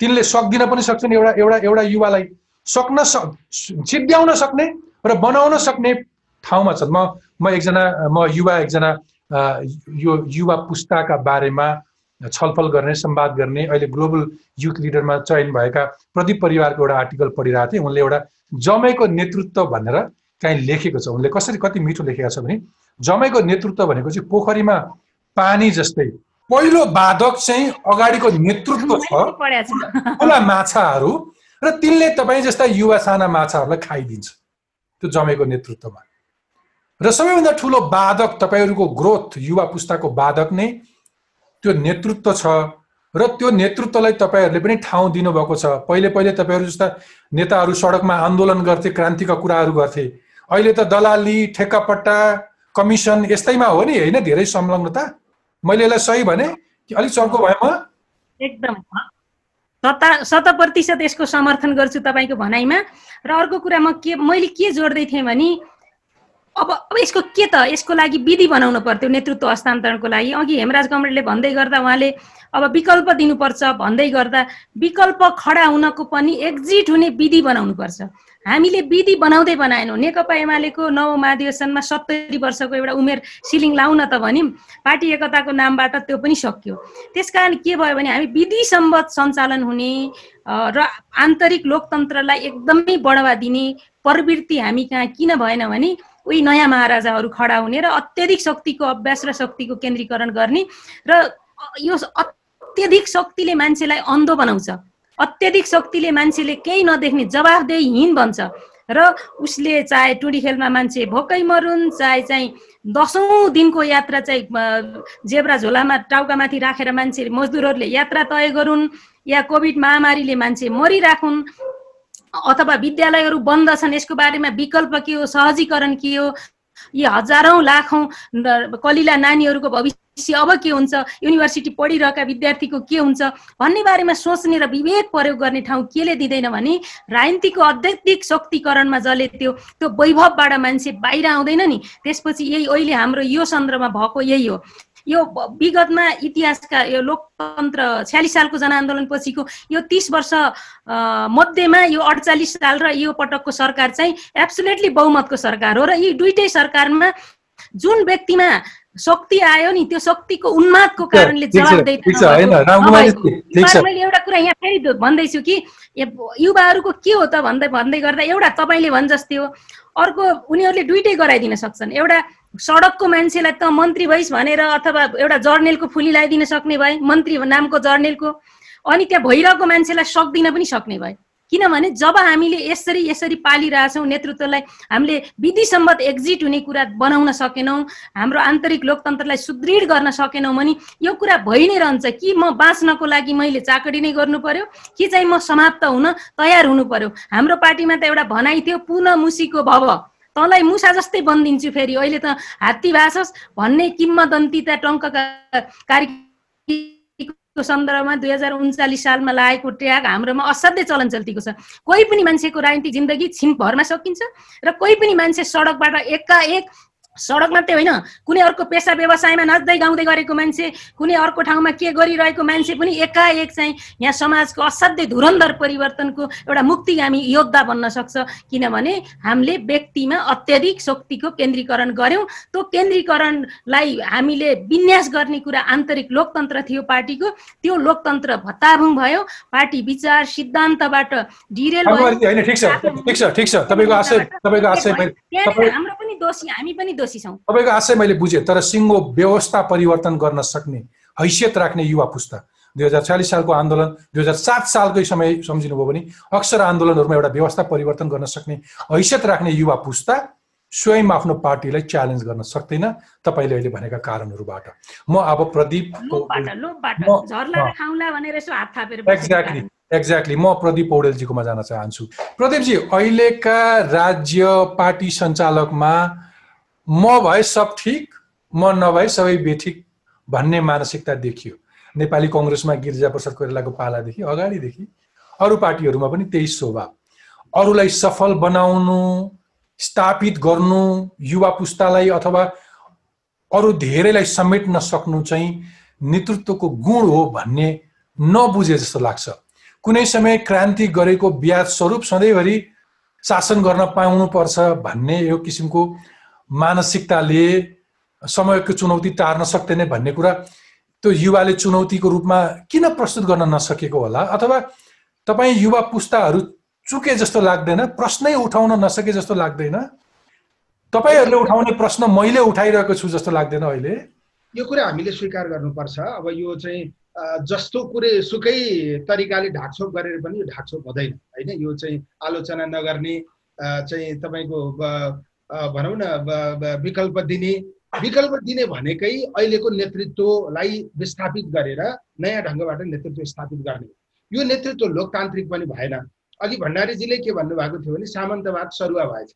तिनले सक्दिन पनि सक्छन् एउटा एउटा एउटा युवालाई। सक्न सक सिद्ध्याउन सक्ने र बनाउन सक्ने ठाउँमा छन् म म एकजना म युवा एकजना यो युवा पुस्ताका बारेमा छलफल गर्ने संवाद गर्ने अहिले ग्लोबल युथ लिडरमा चयन भएका प्रदीप परिवारको एउटा आर्टिकल पढिरहेको थिएँ। उनले एउटा जमेको नेतृत्व भनेर काहीँ लेखेको छ। उनले कसरी कति मिठो लेखेका छ भने जमेको नेतृत्व भनेको चाहिँ पोखरीमा पानी जस्तै पहिलो बाधक चाहिँ अगाडिको नेतृत्व छ। ठुला माछाहरू र तिनले तपाईँ जस्ता युवा साना माछाहरूलाई खाइदिन्छ। त्यो जमेको नेतृत्वमा। र सबैभन्दा ठुलो बाधक तपाईँहरूको ग्रोथ युवा पुस्ताको बाधक नै त्यो नेतृत्व छ र त्यो नेतृत्वलाई तपाईँहरूले पनि ठाउँ दिनुभएको छ। पहिले पहिले तपाईँहरू जस्ता नेताहरू सडकमा आन्दोलन गर्थे क्रान्तिका कुराहरू गर्थे। अहिले त दलाली ठेक्कापट्टा कमिसन यस्तैमा हो नि होइन धेरै संलग्नता? मैले यसलाई सही भने कि अलिक चर्को भए म? एकदम। शत प्रतिशत यसको समर्थन गर्छु तपाईँको भनाइमा। र अर्को कुरा म के मैले के जोड्दै थिएँ भने अब अब यसको के त? यसको लागि विधि बनाउनु पर्थ्यो नेतृत्व हस्तान्तरणको लागि। अघि हेमराज कमरेडले भन्दै गर्दा उहाँले अब विकल्प दिनुपर्छ। भन्दै गर्दा विकल्प खडा हुनको पनि एक्जिट हुने विधि बनाउनु पर्छ हामीले विधि बनाउँदै बनाएनौँ। नेकपा एमालेको नव महाधिवेशनमा सत्तरी वर्षको एउटा उमेर सिलिङ लाउन त भन्यौँ पार्टी एकताको नामबाट त्यो पनि सकियो। त्यसकारण के भयो भने हामी विधि सम्बद्ध सञ्चालन हुने र आन्तरिक लोकतन्त्रलाई एकदमै बढावा दिने प्रवृत्ति हामी कहाँ किन भएन भने उही नयाँ महाराजाहरू खडा हुने र अत्यधिक शक्तिको अभ्यास र शक्तिको केन्द्रीकरण गर्ने र यो अत्यधिक शक्तिले मान्छेलाई अन्धो बनाउँछ। अत्यधिक शक्तिले मान्छेले केही नदेख्ने जवाफदेहीहीन बन्छ र उसले चाहे टुडी खेलमा मान्छे भोकै मरुन् चाहे चाहिँ दसौँ दिनको यात्रा चाहिँ जेब्रा झोलामा टाउकामाथि राखेर मान्छे मजदुरहरूले यात्रा तय गरून् या कोभिड महामारीले मान्छे मरिराखुन् अथवा विद्यालयहरू बन्द छन् यसको बारेमा विकल्प के हो सहजीकरण के हो? यी हजारौँ लाखौँ कलिला नानीहरूको भविष्य अब के हुन्छ? युनिभर्सिटी पढिरहेका विद्यार्थीको के हुन्छ? भन्ने बारेमा सोच्ने र विवेक प्रयोग गर्ने ठाउँ केले दिँदैन भने राजनीतिको अत्यधिक शक्तिकरणमा जसले त्यो त्यो वैभवबाट मान्छे बाहिर आउँदैन नि। त्यसपछि यही अहिले हाम्रो यो सन्दर्भमा भएको यही हो। यो विगतमा इतिहासका यो लोकतन्त्र छ्यालिस सालको जनआन्दोलन पछिको यो तिस वर्ष मध्येमा यो अडचालिस साल र यो पटकको सरकार चाहिँ एब्सोलेटली बहुमतको सरकार हो र यी दुइटै सरकारमा जुन व्यक्तिमा शक्ति आयो नि त्यो शक्तिको उन्मादको कारणले मैले एउटा कुरा यहाँ फेरि भन्दैछु कि युवाहरूको के हो त भन्दै भन्दै गर्दा एउटा तपाईँले भन् जस्तै हो। अर्को उनीहरूले दुइटै गराइदिन सक्छन्। एउटा सडकको मान्छेलाई त मन्त्री भइस् भनेर अथवा एउटा जर्नेलको फुली लगाइदिन सक्ने भए मन्त्री नामको जर्नेलको अनि त्यहाँ भइरहेको मान्छेलाई सक्दिन पनि सक्ने भए। किनभने जब हामीले यसरी यसरी पालिरहेछौँ नेतृत्वलाई हामीले विधि एक्जिट हुने कुरा बनाउन सकेनौँ हाम्रो आन्तरिक लोकतन्त्रलाई सुदृढ गर्न सकेनौँ भने यो कुरा भइ नै रहन्छ। कि म बाँच्नको लागि मैले चाकडी नै गर्नु पर्यो कि चाहिँ म समाप्त हुन तयार हुनु पर्यो? हाम्रो पार्टीमा त एउटा भनाइ थियो पुनः मुसीको भव। तँलाई मुसा जस्तै बनिदिन्छु फेरि। अहिले त हात्ती भाषस भन्ने किम्मदन्तिता टङ्ककारी सन्दर्भमा दुई हजार उन्चालिस सालमा लागेको ट्याग हाम्रोमा असाध्यै चलन चल्तीको छ। कोही पनि मान्छेको राजनीतिक जिन्दगी छिनभरमा सकिन्छ र कोही पनि मान्छे सडकबाट एकाएक सडक मात्रै होइन। कुनै अर्को पेसा व्यवसायमा नाच्दै गाउँदै गरेको मान्छे कुनै अर्को ठाउँमा के गरिरहेको मान्छे पनि एकाएक चाहिँ यहाँ समाजको असाध्यै धुरन्धर परिवर्तनको एउटा मुक्तिगामी योद्धा बन्न सक्छ। किनभने हामीले व्यक्तिमा अत्याधिक शक्तिको केन्द्रीकरण गऱ्यौँ। त्यो केन्द्रीकरणलाई हामीले विन्यास गर्ने कुरा आन्तरिक लोकतन्त्र थियो पार्टीको। त्यो लोकतन्त्र भत्ताभुङ भयो। पार्टी विचार सिद्धान्तबाट डिरेल हाम्रो पनि दोषी हामी पनि दोषी छौँ। तपाईँको आशय मैले बुझेँ तर सिङ्गो व्यवस्था परिवर्तन गर्न सक्ने हैसियत राख्ने युवा पुस्ता। दुई हजार छ्यालिस सालको आन्दोलन दुई हजार सात सालकै समय सम्झिनुभयो भने अक्सर आन्दोलनहरूमा एउटा व्यवस्था परिवर्तन गर्न सक्ने हैसियत राख्ने युवा पुस्ता स्वयं आफ्नो पार्टीलाई च्यालेन्ज गर्न सक्दैन तपाईँले अहिले भनेका कारणहरूबाट। म अब प्रदीप एक्ज्याक्टली एक्ज्याक्टली म प्रदीप पौडेलजीकोमा जान चाहन्छु। प्रदीपजी अहिलेका राज्य पार्टी सञ्चालकमा म भए सब ठिक म नभए सबै बेठिक भन्ने मानसिकता देखियो। नेपाली कङ्ग्रेसमा गिरिजा प्रसाद कोइरालाको पालादेखि अगाडिदेखि अरू पार्टीहरूमा पनि त्यही स्वभाव। अरूलाई सफल बनाउनु स्थापित गर्नु युवा पुस्तालाई अथवा अरू धेरैलाई समेट्न सक्नु चाहिँ नेतृत्वको गुण हो भन्ने नबुझे जस्तो लाग्छ। कुनै समय क्रान्ति गरेको ब्याज स्वरूप सधैँभरि शासन गर्न पाउनुपर्छ भन्ने यो किसिमको मानसिकताले समयको चुनौती टार्न सक्दैन भन्ने कुरा त्यो युवाले चुनौतीको रूपमा किन प्रस्तुत गर्न नसकेको होला? अथवा तपाईँ युवा पुस्ताहरू चुके जस्तो लाग्दैन? प्रश्नै उठाउन नसके जस्तो लाग्दैन? तपाईँहरूले उठाउने प्रश्न मैले उठाइरहेको छु जस्तो लाग्दैन अहिले? यो कुरा हामीले स्वीकार गर्नुपर्छ। अब यो चाहिँ जस्तो कुरै सुकै तरिकाले ढाकछोप गरेर पनि यो ढाकछोप हुँदैन होइन? यो चाहिँ आलोचना नगर्ने चाहिँ तपाईँको भनौँ न विकल्प दिने विकल्प दिने भनेकै अहिलेको नेतृत्वलाई विस्थापित गरेर नयाँ ढङ्गबाट नेतृत्व स्थापित गर्ने यो नेतृत्व लोकतान्त्रिक पनि भएन। अघि भण्डारीजीले के भन्नुभएको थियो भने सामन्तवाद सरुवा भएछ।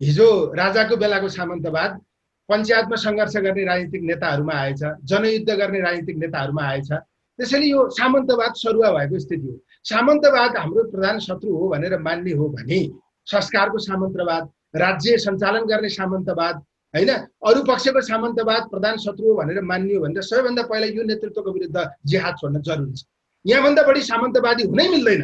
हिजो राजाको बेलाको सामन्तवाद पञ्चायतमा सङ्घर्ष गर्ने राजनीतिक नेताहरूमा आएछ जनयुद्ध गर्ने राजनीतिक नेताहरूमा आएछ। त्यसैले यो सामन्तवाद सरुवा भएको स्थिति हो। सामन्तवाद हाम्रो प्रधान शत्रु हो भनेर मान्ने हो भने संस्कारको सामन्तवाद राज्य सञ्चालन गर्ने सामन्तवाद होइन? अरू पक्षको सामन्तवाद प्रधान शत्रु भनेर मानियो भने त सबैभन्दा पहिला यो नेतृत्वको विरुद्ध जिहाद छोड्न जरुरी छ। यहाँभन्दा बढी सामन्तवादी हुनै मिल्दैन।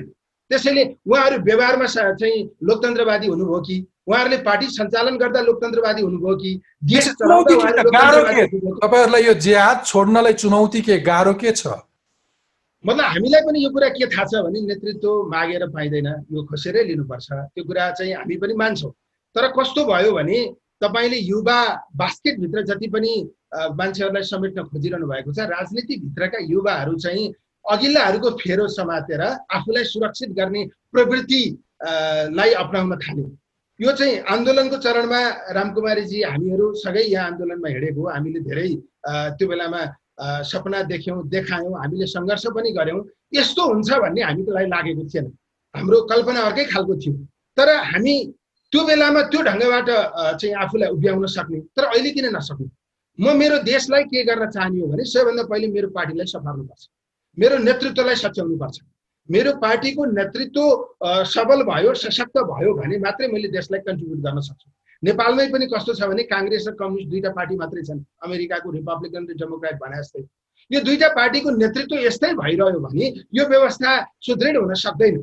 त्यसैले उहाँहरू व्यवहारमा चाहिँ लोकतन्त्रवादी हुनुभयो कि? उहाँहरूले पार्टी सञ्चालन गर्दा लोकतन्त्रवादी हुनुभयो कि? देश? तपाईँहरूलाई यो जेहाद छोड्नलाई चुनौती के गाह्रो के छ? मतलब हामीलाई पनि यो कुरा के थाहा छ भने नेतृत्व मागेर पाइँदैन यो खोसेरै लिनुपर्छ। त्यो कुरा चाहिँ हामी पनि मान्छौँ। तर कस्तो भयो भने तपाईँले युवा बास्केटभित्र जति पनि मान्छेहरूलाई समेट्न खोजिरहनु भएको छ राजनीतिभित्रका युवाहरू चाहिँ अघिल्लाहरूको फेरो समातेर आफूलाई सुरक्षित गर्ने प्रवृत्ति अ, लाई अप्नाउन थाल्यो यो चाहिँ आन्दोलनको चरणमा रामकुमारीजी हामीहरू सँगै यहाँ आन्दोलनमा हिँडेको हामीले धेरै त्यो बेलामा सपना देख्यौँ देखायौँ हामीले सङ्घर्ष पनि गऱ्यौँ। यस्तो हुन्छ भन्ने हामीलाई लागेको थिएन। हाम्रो कल्पना अर्कै खालको थियो। तर हामी त्यो बेलामा त्यो ढङ्गबाट चाहिँ आफूलाई उभ्याउन सक्ने। तर अहिले किन नसक्ने? म मेरो देशलाई के गर्न चाहने हो भने सबैभन्दा पहिले मेरो पार्टीलाई सफार्नुपर्छ मेरो नेतृत्वलाई सच्याउनुपर्छ। मेरो पार्टीको नेतृत्व सबल भयो सशक्त भयो भने मात्रै मैले देशलाई कन्ट्रिब्युट गर्न सक्छु। नेपालमै पनि कस्तो छ भने काङ्ग्रेस र कम्युनिस्ट दुईटा पार्टी मात्रै छन्। अमेरिकाको रिपब्लिकन र डेमोक्रेट भने जस्तै। यो दुईटा पार्टीको नेतृत्व यस्तै भइरह्यो भने यो व्यवस्था सुदृढ हुन सक्दैन।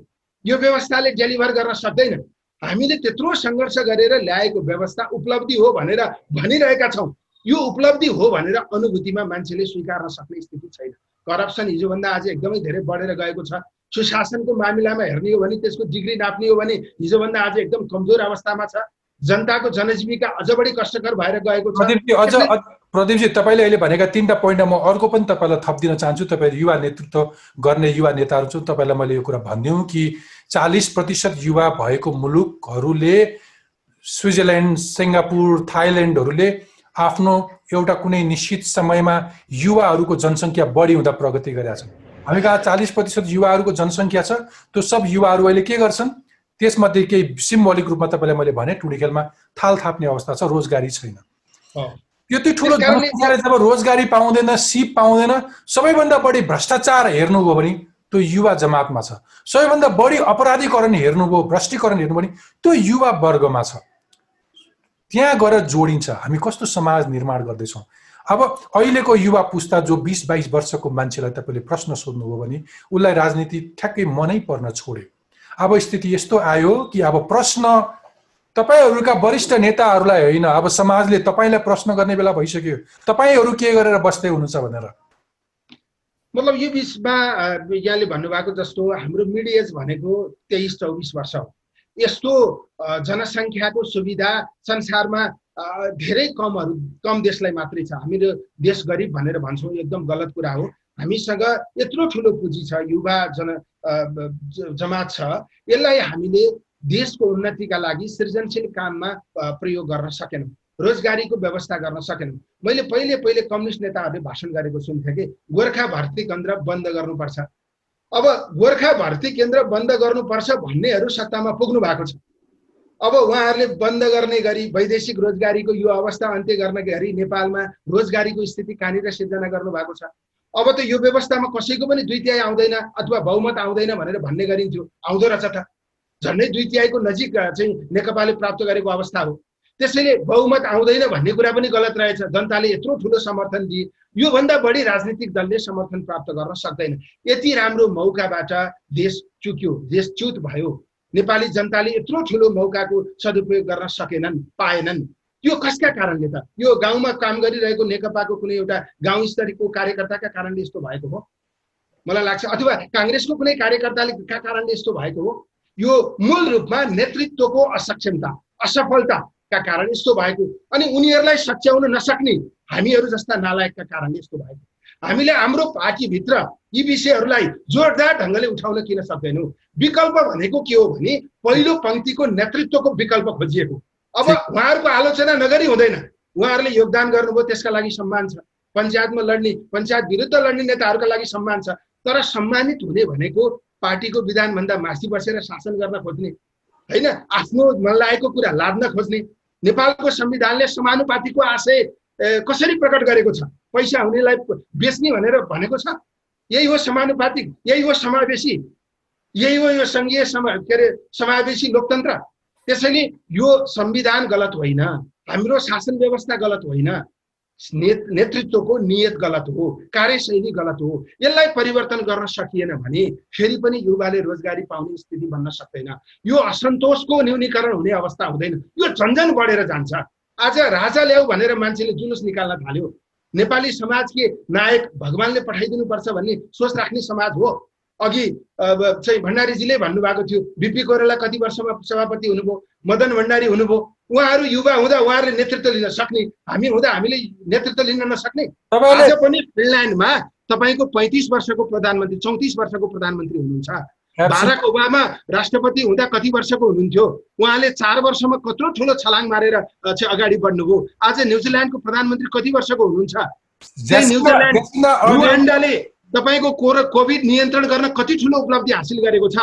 यो व्यवस्थाले डेलिभर गर्न सक्दैन। हामीले त्यत्रो सङ्घर्ष गरेर ल्याएको व्यवस्था उपलब्धि हो भनेर भनिरहेका छौँ। यो उपलब्धि हो भनेर अनुभूतिमा मान्छेले स्वीकार्न सक्ने स्थिति छैन। करप्सन हिजोभन्दा आज एकदमै धेरै बढेर गएको छ। सुशासनको मामिलामा हेर्ने हो भने त्यसको डिग्री नाप्ने हो भने हिजोभन्दा आज एकदम कमजोर अवस्थामा छ। जनताको जनजीविका अझ बढी कष्टकर भएर गएको छ। प्रदीपजी तपाईँले अहिले भनेका तिनवटा पोइन्टमा म अर्को पनि तपाईँलाई थपिदिन चाहन्छु। तपाईँ युवा नेतृत्व गर्ने युवा नेताहरू छु तपाईँलाई मैले यो कुरा भनिदिउँ कि चालिस प्रतिशत युवा भएको मुलुकहरूले स्विजरल्यान्ड सिङ्गापुर थाइल्यान्डहरूले आफ्नो एउटा कुनै निश्चित समयमा युवाहरूको जनसङ्ख्या बढी हुँदा प्रगति गरेका छन्। हामी कहाँ चालिस प्रतिशत युवाहरूको जनसङ्ख्या छ त्यो सब युवाहरू अहिले के गर्छन्? त्यसमध्ये केही सिम्बोलिक रूपमा तपाईँलाई मैले भने टुडी खेलमा थाल थाप्ने अवस्था छ रोजगारी छैन। यति ठुलो जब रोजगारी पाउँदैन सिप पाउँदैन सबैभन्दा बढी भ्रष्टाचार हेर्नुभयो भने त्यो युवा जमातमा छ। सबैभन्दा बढी अपराधीकरण हेर्नुभयो भ्रष्टीकरण हेर्नु भने त्यो युवा वर्गमा छ। त्यहाँ गएर जोडिन्छ। हामी कस्तो समाज निर्माण गर्दैछौँ। अब अहिलेको युवा पुस्ता जो बिस बाइस वर्षको मान्छेलाई तपाईँले प्रश्न सोध्नुभयो भने उसलाई राजनीति ठ्याक्कै मनै पर्न छोड्यो। अब स्थिति यस्तो आयो कि अब प्रश्न तपाईँहरूका वरिष्ठ नेताहरूलाई होइन अब समाजले तपाईँलाई प्रश्न गर्ने बेला भइसक्यो। तपाईँहरू के गरेर बस्दै हुनुहुन्छ भनेर? मतलब यो बिचमा यहाँले भन्नुभएको जस्तो हाम्रो मिड एज भनेको तेइस चौबिस वर्ष हो। यस्तो जनसङ्ख्याको सुविधा संसारमा धेरै कमहरू कम देशलाई मात्रै छ। हामीहरू देश गरिब भनेर भन्छौँ एकदम गलत कुरा हो। हामीसँग यत्रो ठुलो पुँजी छ युवा जन जमात छ। यसलाई हामीले देशको उन्नतिका लागि सृजनशील काममा प्रयोग गर्न सकेनौँ। रोजगारीको व्यवस्था गर्न सकेनौँ। मैले पहिले पहिले कम्युनिस्ट नेताहरूले भाषण गरेको सुन्थेँ कि गोर्खा भर्ती केन्द्र बन्द गर्नुपर्छ। अब गोर्खा भर्ती केन्द्र बन्द गर्नुपर्छ भन्नेहरू सत्तामा पुग्नु भएको छ। अब उहाँहरूले बन्द गर्ने गरी वैदेशिक रोजगारीको यो अवस्था अन्त्य गर्न गरी नेपालमा रोजगारीको स्थिति कहाँनिर सिर्जना गर्नुभएको छ? अब त यो व्यवस्थामा कसैको पनि दुई तिहाई आउँदैन अथवा बहुमत आउँदैन भनेर भन्ने गरिन्थ्यो। आउँदो रहेछ त। झन्डै दुई तिहाईको नजिक चाहिँ नेकपाले प्राप्त गरेको अवस्था हो। त्यसैले बहुमत आउँदैन भन्ने कुरा पनि गलत रहेछ। जनताले यत्रो ठुलो समर्थन दिए। योभन्दा बढी राजनीतिक दलले समर्थन प्राप्त गर्न सक्दैन। यति राम्रो मौकाबाट देश चुक्यो देश च्युत भयो। नेपाली जनताले यत्रो ठुलो मौकाको सदुपयोग गर्न सकेनन् पाएनन्। यो कसका कारणले त? यो गाउँमा काम गरिरहेको नेकपाको कुनै एउटा गाउँ स्तरीयको कार्यकर्ताका कारणले यस्तो भएको हो? मलाई लाग्छ अथवा काङ्ग्रेसको कुनै कार्यकर्ताले का कारणले यस्तो भएको हो? यो मूल रूपमा नेतृत्वको असक्षमता असफलताका कारण यस्तो भएको। अनि उनीहरूलाई सच्याउन नसक्ने हामीहरू जस्ता नालायकका कारणले यस्तो भएको। हामीले हाम्रो पार्टीभित्र यी विषयहरूलाई जोरदार ढङ्गले उठाउन किन सक्दैनौँ? विकल्प भनेको के हो भने पहिलो पङ्क्तिको नेतृत्वको विकल्प खोजिएको। अब उहाँहरूको आलोचना नगरी हुँदैन। उहाँहरूले योगदान गर्नुभयो त्यसका लागि सम्मान छ। पञ्चायतमा लड्ने पञ्चायत विरुद्ध लड्ने नेताहरूका लागि सम्मान छ। तर सम्मानित हुने भनेको पार्टीको विधानभन्दा माथि बसेर शासन गर्न खोज्ने। होइन? आफ्नो मन लागेको कुरा लाद्न खोज्ने। नेपालको संविधानले समानुपातिको आशय कसरी प्रकट गरेको छ? पैसा हुनेलाई बेच्ने भनेर भनेको छ? यही हो समानुपातिक यही हो समावेशी यही हो यो सङ्घीय समा के अरे समावेशी लोकतन्त्र। त्यसैले यो संविधान गलत होइन। हाम्रो शासन व्यवस्था गलत होइन। नेतृत्वको नियत गलत हो कार्यशैली गलत हो यसलाई परिवर्तन गर्न सकिएन भने फेरि पनि युवाले रोजगारी पाउने स्थिति बन्न सक्दैन। यो असन्तोषको न्यूनीकरण हुने अवस्था हुँदैन। यो झन्झन बढेर जान्छ। आज राजा ल्याऊ भनेर मान्छेले जुलुस निकाल्न थाल्यो। नेपाली समाज के नायक भगवान्ले पठाइदिनुपर्छ भन्ने सोच राख्ने समाज हो। अघि चाहिँ भण्डारीजीले भन्नुभएको थियो बिपी कोइराला कति वर्षमा सभापति हुनुभयो मदन भण्डारी हुनुभयो। उहाँहरू युवा हुँदा उहाँहरूले नेतृत्व लिन सक्ने हामी हुँदा हामीले नेतृत्व लिन नसक्ने। आज पनि फिनल्यान्डमा तपाईँको पैँतिस वर्षको प्रधानमन्त्री चौतिस वर्षको प्रधानमन्त्री हुनुहुन्छ। बाराक ओबामा राष्ट्रपति हुँदा कति वर्षको हुनुहुन्थ्यो? उहाँले चार वर्षमा कत्रो ठुलो छलाङ मारेर चाहिँ अगाडि बढ्नुभयो। आज न्युजिल्यान्डको प्रधानमन्त्री कति वर्षको हुनुहुन्छ? न्युजिल्यान्ड रुवान्डाले तपाईँको कोर कोभिड नियन्त्रण गर्न कति ठुलो उपलब्धि हासिल गरेको छ?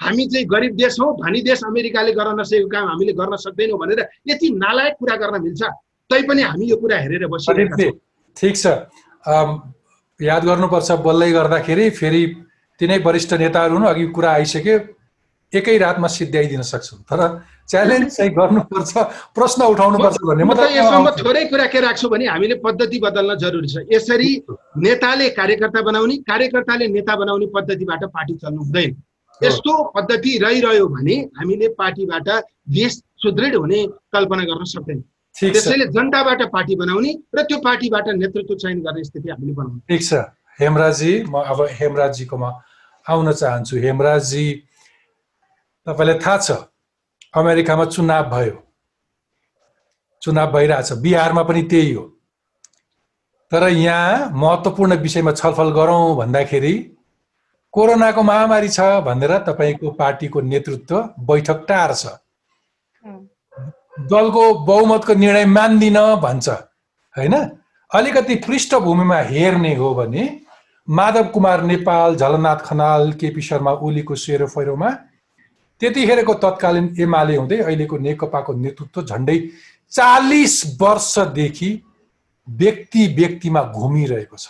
हामी चाहिँ गरिब देश हौ धनी देश अमेरिकाले गर्न नसकेको काम हामीले गर्न सक्दैनौँ भनेर यति नालायक कुरा गर्न मिल्छ। तैपनि हामी यो कुरा हेरेर बसिरहेका प्रदीपजी, छौँ। ठिक छ। याद गर्नुपर्छ बोल्दै गर्दाखेरि फेरि तिनै वरिष्ठ नेताहरू हुनु अघि कुरा आइसक्यो। एकै रातमा सिद्ध्याइदिन सक्छौँ। तर च्यालेन्ज चाहिँ गर्नुपर्छ प्रश्न उठाउनुपर्छ भन्ने म त यसमा थोरै कुरा के राख्छु भने हामीले पद्धति बदल्न जरुरी छ। यसरी नेताले कार्यकर्ता बनाउने कार्यकर्ताले नेता बनाउने पद्धतिबाट पार्टी चल्नु हुँदैन। यस्तो पद्धति रहिरह्यो भने हामीले पार्टीबाट देश सुदृढ हुने कल्पना गर्न सक्दैनौँ। त्यसैले जनताबाट पार्टी बनाउने र त्यो पार्टीबाट नेतृत्व चयन गर्ने स्थिति हामीले बनाउनु। ठिक छ। हेमराजी म अब हेमराजीकोमा आउन चाहन्छु। हेमराजी तपाईँलाई थाहा छ अमेरिकामा चुनाव भयो। चुनाव भइरहेछ। बिहारमा पनि त्यही हो। तर यहाँ महत्त्वपूर्ण विषयमा छलफल गरौँ भन्दाखेरि कोरोनाको महामारी छ भनेर तपाईँको पार्टीको नेतृत्व बैठक टार्छ। दलको बहुमतको निर्णय मान्दिन भन्छ होइन? अलिकति पृष्ठभूमिमा हेर्ने हो भने माधव कुमार नेपाल झलनाथ खनाल केपी शर्मा ओलीको सेरोफेरोमा त्यतिखेरको तत्कालीन एमाले हुँदै अहिलेको नेकपाको नेतृत्व झन्डै चालिस वर्षदेखि व्यक्ति व्यक्तिमा घुमिरहेको छ।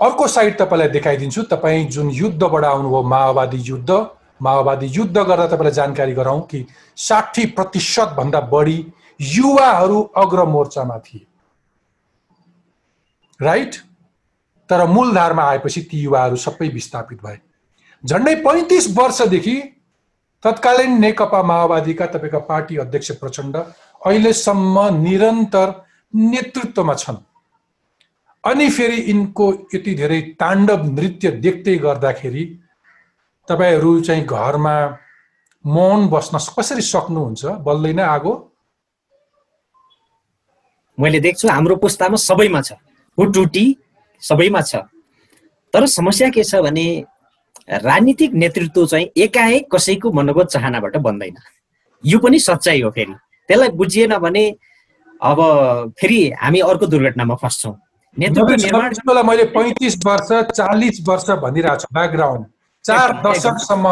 अर्को साइड तपाईँलाई देखाइदिन्छु। तपाईँ जुन युद्धबाट आउनुभयो माओवादी युद्ध माओवादी युद्ध गर्दा तपाईँलाई जानकारी गराउँ कि साठी प्रतिशत भन्दा बढी युवाहरू अग्र मोर्चामा थिए। राइट? तर मूलधारमा आएपछि ती युवाहरू सबै विस्थापित भए। झन्डै पैँतिस वर्षदेखि तत्कालीन नेकपा माओवादीका तपाईँका पार्टी अध्यक्ष प्रचण्ड अहिलेसम्म निरन्तर नेतृत्वमा छन्। अनि फेरि यिनको यति धेरै ताण्डव नृत्य देख्दै गर्दाखेरि तपाईँहरू चाहिँ घरमा मौन बस्न कसरी सक्नुहुन्छ? बल्दैन आगो। मैले देख्छु हाम्रो पुस्तामा सबैमा छ। हुटुटी सबैमा छ। तर समस्या के छ भने राजनीतिक नेतृत्व चाहिँ एकाएक कसैको मनोगत चाहनाबाट बन्दैन। यो पनि सच्चाइ हो फेरि। त्यसलाई बुझिएन भने अब फेरि हामी अर्को दुर्घटनामा फस्छौँ। नेतृत्व मैले पैँतिस वर्ष चालिस वर्ष भनिरहेको छु ब्याकग्राउन्ड चार। दशकसम्म।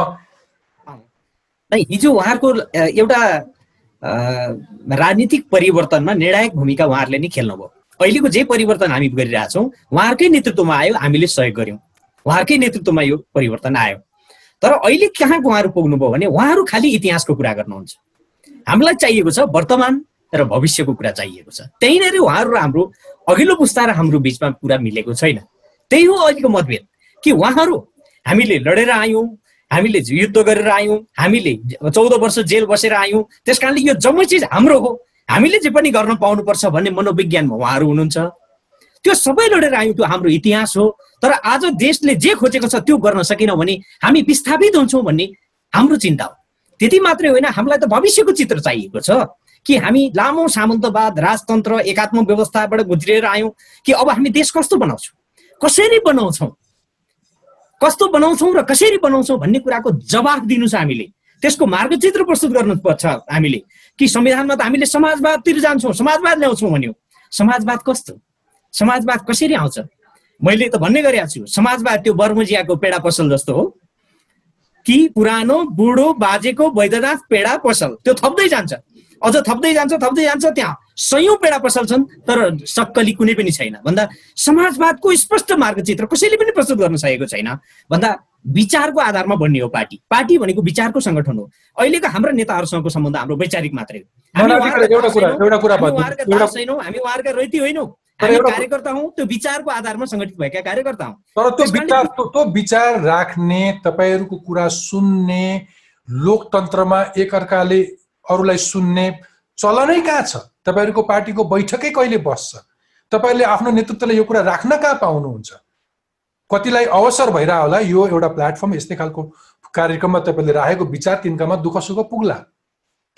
हिजो उहाँहरूको एउटा राजनीतिक परिवर्तनमा निर्णायक भूमिका उहाँहरूले नै खेल्नुभयो। अहिलेको जे परिवर्तन हामी गरिरहेछौँ उहाँहरूकै नेतृत्वमा आयो हामीले सहयोग गर्यौँ उहाँहरूकै नेतृत्वमा यो परिवर्तन आयो। तर अहिले कहाँ उहाँहरू पुग्नुभयो भने उहाँहरू खालि इतिहासको कुरा गर्नुहुन्छ। हामीलाई चाहिएको छ वर्तमान र भविष्यको कुरा चाहिएको छ। त्यहीँनिर उहाँहरू र हाम्रो अघिल्लो पुस्ता र हाम्रो बिचमा कुरा मिलेको छैन। त्यही हो अहिलेको मतभेद। कि उहाँहरू हामीले लडेर आयौँ हामीले युद्ध गरेर आयौँ हामीले चौध वर्ष जेल बसेर आयौँ त्यस कारणले यो जम्मै चिज हाम्रो हो। हामीले जे पनि गर्न पाउनुपर्छ भन्ने मनोविज्ञानमा उहाँहरू हुनुहुन्छ। त्यो सबै लडेर आयौँ त्यो हाम्रो इतिहास हो। तर आज देशले जे खोजेको छ त्यो गर्न सकेनौँ भने हामी विस्थापित हुन्छौँ भन्ने हाम्रो चिन्ता हो। त्यति मात्रै होइन हामीलाई त भविष्यको चित्र चाहिएको छ। कि हामी लामो सामन्तवाद राजतन्त्र एकात्म व्यवस्थाबाट गुज्रिएर आयौँ कि अब हामी देश कस्तो बनाउँछौँ? कसरी बनाउँछौँ? कस्तो बनाउँछौँ र कसरी बनाउँछौँ भन्ने कुराको जवाफ दिनु छ हामीले। त्यसको मार्गचित्र प्रस्तुत गर्नुपर्छ हामीले। कि संविधानमा त हामीले समाजवादतिर जान्छौँ समाजवाद ल्याउँछौँ भन्यो। समाजवाद कस्तो? समाजवाद कसरी आउँछ? मैले त भन्ने गरेको छु समाजवाद त्यो बर्मुजियाको पेडा पसल जस्तो हो। कि पुरानो बुढो बाजेको वैद्यनाथ पेडा पसल। त्यो थप्दै जान्छ। अझ थप्दै जान्छ थप्दै जान्छ त्यहाँ। सयौँ पेडा पसल छन् तर सक्कली कुनै पनि छैन। भन्दा समाजवादको स्पष्ट मार्गचित्र कसैले पनि प्रस्तुत गर्न सकेको छैन। भन्दा विचारको आधारमा बन्ने हो पार्टी। पार्टी भनेको विचारको सङ्गठन हो। अहिलेको हाम्रा नेताहरूसँगको सम्बन्ध हाम्रो वैचारिक मात्रै हो। हामी उहाँहरूका रैती होइनौँ। हामी कार्यकर्ता हौँ त्यो विचारको आधारमा सङ्गठित भएका कार्यकर्ता हौँ। तर त्यो विचार त्यो त्यो विचार राख्ने तपाईँहरूको कुरा सुन्ने लोकतन्त्रमा एकअर्काले अरूलाई सुन्ने चलनै कहाँ छ? तपाईँहरूको पार्टीको बैठकै कहिले बस्छ? तपाईँहरूले आफ्नो नेतृत्वले यो कुरा राख्न कहाँ पाउनुहुन्छ? कतिलाई अवसर भइरह होला यो एउटा प्लेटफर्म यस्तै खालको कार्यक्रममा तपाईँले राखेको विचार तिनकामा दुःख सुख पुग्ला।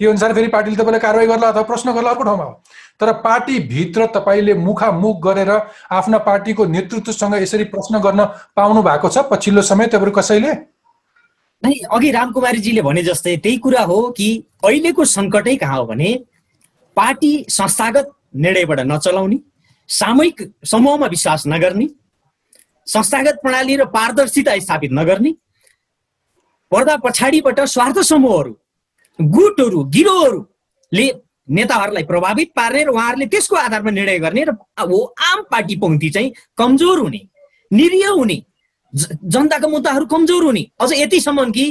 त्यो अनुसार फेरि पार्टीले तपाईँलाई कारवाही गर्ला अथवा प्रश्न गर्ला अर्को ठाउँमा हो। तर पार्टीभित्र तपाईँले मुखामुख गरेर आफ्ना पार्टीको नेतृत्वसँग यसरी प्रश्न गर्न पाउनु भएको छ? पछिल्लो समय तपाईँहरू कसैले? नै अघि रामकुमारीजीले भने जस्तै त्यही कुरा हो कि अहिलेको सङ्कटै कहाँ हो भने पार्टी संस्थागत निर्णयबाट नचलाउने सामूहिक समूहमा विश्वास नगर्ने संस्थागत प्रणाली र पारदर्शिता स्थापित नगर्ने पर्दा पछाडिबाट स्वार्थ समूहहरू गुटहरू गिरोहहरूले नेताहरूलाई प्रभावित पार्ने र उहाँहरूले त्यसको आधारमा निर्णय गर्ने र हो आम पार्टी पङ्क्ति चाहिँ कमजोर हुने निरीह हुने जनताको मुद्दाहरू कमजोर हुने। अझ यतिसम्म कि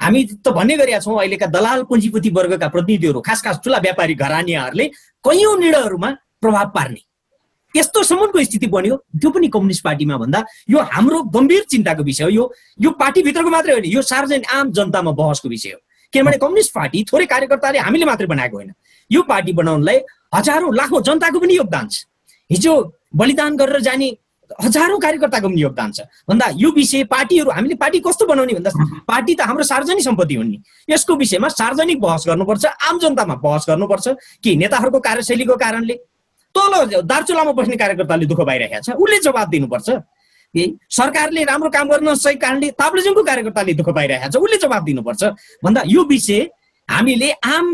हामी त भन्ने गरेका छौँ अहिलेका दलाल पुँजीपति वर्गका प्रतिनिधिहरू खास खास ठुला व्यापारी घरानीहरूले कैयौँ निर्णयहरूमा प्रभाव पार्ने। यस्तोसम्मको स्थिति बन्यो त्यो पनि कम्युनिस्ट पार्टीमा भन्दा यो हाम्रो गम्भीर चिन्ताको विषय हो। यो यो पार्टीभित्रको मात्रै होइन यो सार्वजनिक आम जनतामा बहसको विषय हो। किनभने कम्युनिस्ट पार्टी थोरै कार्यकर्ताले हामीले मात्रै बनाएको होइन। यो पार्टी बनाउनलाई हजारौँ लाखौँ जनताको पनि योगदान छ। हिजो बलिदान गरेर जाने हजारौँ कार्यकर्ताको पनि योगदान छ। भन्दा यो विषय पार्टीहरू हामीले पार्टी कस्तो बनाउने भन्दा पार्टी त हाम्रो सार्वजनिक सम्पत्ति हुन् नि। यसको विषयमा सार्वजनिक बहस गर्नुपर्छ आम जनतामा बहस गर्नुपर्छ कि नेताहरूको कार्यशैलीको कारणले। तल दार्चुलामा बस्ने कार्यकर्ताले दुःख पाइरहेको छ उसले जवाब दिनुपर्छ। सरकारले राम्रो काम गर्न नसकेको कारणले ताप्लेजुङको कार्यकर्ताले दुःख पाइरहेको छ उसले जवाब दिनुपर्छ। भन्दा यो विषय हामीले आम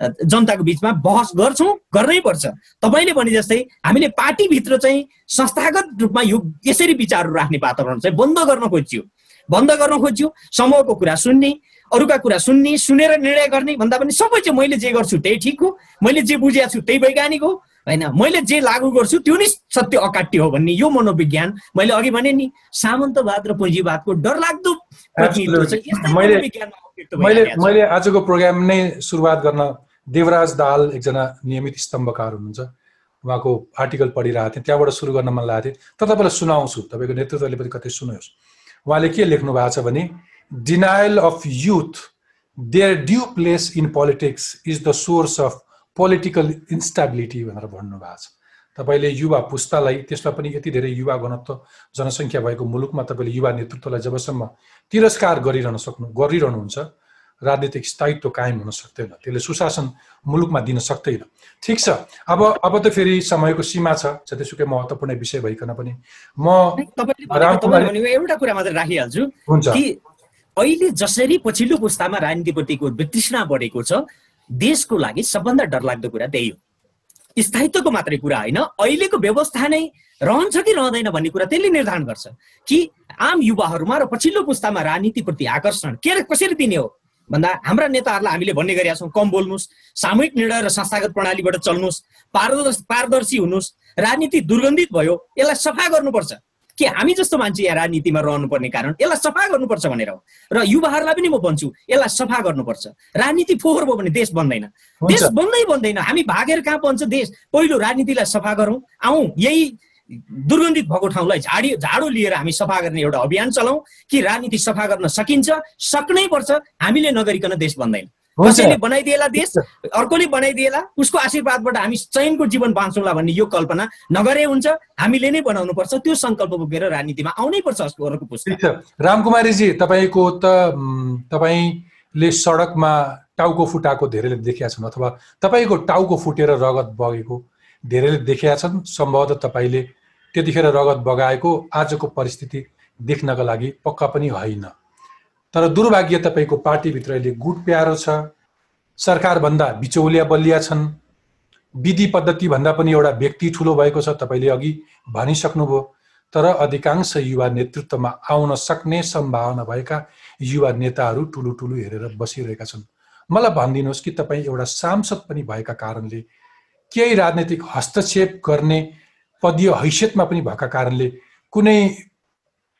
जनताको बिचमा बहस गर्छौँ गर्नै पर्छ। तपाईँले भने जस्तै हामीले पार्टीभित्र चाहिँ संस्थागत रूपमा यो यसरी विचारहरू राख्ने वातावरण चाहिँ बन्द गर्न खोज्यो। बन्द गर्न खोज्यो समूहको कुरा सुन्ने अरूका कुरा सुन्ने सुनेर निर्णय गर्ने भन्दा पनि सबै चाहिँ मैले जे गर्छु त्यही ठिक हो मैले जे बुझेको छु त्यही वैज्ञानिक हो होइन? मैले जे लागू गर्छु त्यो नै सत्य अकाट्य हो भन्ने यो मनोविज्ञान मैले अघि भने नि सामन्तवाद र पुँजीवादको डरलाग्दो। मैले आजको प्रोग्राम नै सुरुवात गर्न देवराज दाहाल एकजना नियमित स्तम्भकार हुनुहुन्छ। उहाँको आर्टिकल पढिरहेको थिएँ त्यहाँबाट सुरु गर्न मन लागेको थियो। तर तपाईँलाई सुनाउँछु तपाईँको नेतृत्वले पनि कतै सुन्योस्। उहाँले के लेख्नु भएको छ भने denial of youth their due place in politics is the source of political instability भनेर भन्नुभएको छ। तपाईँले युवा पुस्तालाई त्यसमा पनि यति धेरै युवा घनत्व जनसङ्ख्या भएको मुलुकमा तपाईँले युवा नेतृत्वलाई जबसम्म तिरस्कार गरिरहन सक्नु गरिरहनुहुन्छ राजनीतिक स्थायित्व कायम हुन सक्दैन। त्यसले सुशासन मुलुकमा दिन सक्दैन। ठिक छ। अब अब त फेरि समयको सीमा छ जतिसुकै महत्त्वपूर्ण विषय भइकन पनि। म एउटा कुरा मात्रै राखिहाल्छु हुन्छ। कि अहिले जसरी पछिल्लो पुस्तामा राजनीतिप्रतिको वितृष्णा बढेको छ देशको लागि सबभन्दा डरलाग्दो कुरा त्यही हो। स्थायित्वको मात्रै कुरा होइन अहिलेको व्यवस्था नै रहन्छ कि रहँदैन भन्ने कुरा त्यसले निर्धारण गर्छ कि आम युवाहरूमा र पछिल्लो पुस्तामा राजनीतिप्रति आकर्षण के कसरी दिने हो? भन्दा हाम्रा नेताहरूलाई हामीले भन्ने गरेका छौँ कम बोल्नुहोस् सामूहिक निर्णय र संस्थागत प्रणालीबाट चल्नुहोस् पारदर्शी पारदर्शी हुनुहोस् राजनीति दुर्गन्धित भयो यसलाई सफा गर्नुपर्छ। कि हामी जस्तो मान्छे यहाँ राजनीतिमा रहनुपर्ने कारण यसलाई सफा गर्नुपर्छ भनेर हो। र युवाहरूलाई पनि म भन्छु यसलाई सफा गर्नुपर्छ। राजनीति फोहोर भयो भने देश बन्दैन। देश बन्दै बन्दैन। हामी भागेर कहाँ बन्छ देश? पहिलो राजनीतिलाई सफा गरौँ आउँ यही दुर्गन्धित भएको ठाउँलाई झाडी झाडो लिएर हामी सफा गर्ने एउटा अभियान चलाउँ। कि राजनीति सफा गर्न सकिन्छ सक्नै पर्छ हामीले नगरिकन देश बन्दैन। कसैले बनाइदिएला देश अर्कोले बनाइदिएला उसको आशीर्वादबाट हामी चयनको जीवन बाँच्छौँला भन्ने यो कल्पना नगरे हुन्छ हामीले नै बनाउनु पर्छ त्यो सङ्कल्प बोकेर राजनीतिमा आउनै पर्छ अर्को अर्को पुस्ता ठिक छ। रामकुमारीजी तपाईँको त तपाईँले सडकमा टाउको फुटाएको धेरैले देखेका छन् अथवा तपाईँको टाउको फुटेर रगत बगेको धेरैले देखेका छन् सम्भवतः तपाईँले त्यतिखेर रगत बगाएको आजको परिस्थिति देख्नका लागि पक्का पनि होइन। तर दुर्भाग्य तपाईँको पार्टीभित्र अहिले गुट प्यारो छ। सरकारभन्दा बिचौलिया बलिया छन्। विधि पद्धतिभन्दा पनि एउटा व्यक्ति ठुलो भएको छ तपाईँले अघि भनिसक्नुभयो। तर अधिकांश युवा नेतृत्वमा आउन सक्ने सम्भावना भएका युवा नेताहरू ठुलो ठुलो हेरेर बसिरहेका छन्। मलाई भनिदिनुहोस् कि तपाईँ एउटा सांसद पनि भएका कारणले केही राजनैतिक हस्तक्षेप गर्ने पदीय हैसियतमा पनि भएका कारणले कुनै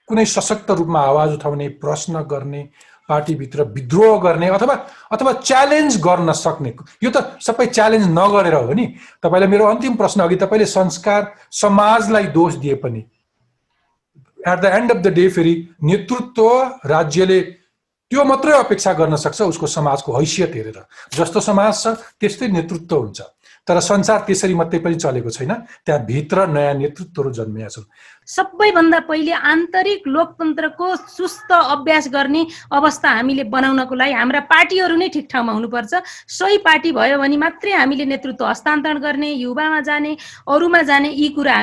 कुनै सशक्त रूपमा आवाज उठाउने प्रश्न गर्ने पार्टीभित्र विद्रोह गर्ने अथवा अथवा च्यालेन्ज गर्न सक्ने। यो त सबै च्यालेन्ज नगरेर हो नि। तपाईँलाई मेरो अन्तिम प्रश्न अघि तपाईँले संस्कार समाजलाई दोष दिए पनि। At the end of the day फेरि नेतृत्व राज्यले त्यो मात्रै अपेक्षा गर्न सक्छ उसको समाजको हैसियत हेरेर। जस्तो समाज छ त्यस्तै नेतृत्व हुन्छ। तर संसार त्यसरी मात्रै पनि चलेको छैन। त्यहाँ भित्र नयाँ नेतृत्वहरू जन्मिया छन्। सबैभन्दा पहिले आन्तरिक लोकतन्त्रको सुस्त अभ्यास गर्ने अवस्था हामीले बनाउनको लागि हाम्रा पार्टीहरू नै ठिक ठाउँमा हुनुपर्छ। सही पार्टी भयो भने मात्रै हामीले नेतृत्व हस्तान्तरण गर्ने युवामा जाने अरूमा जाने यी कुरा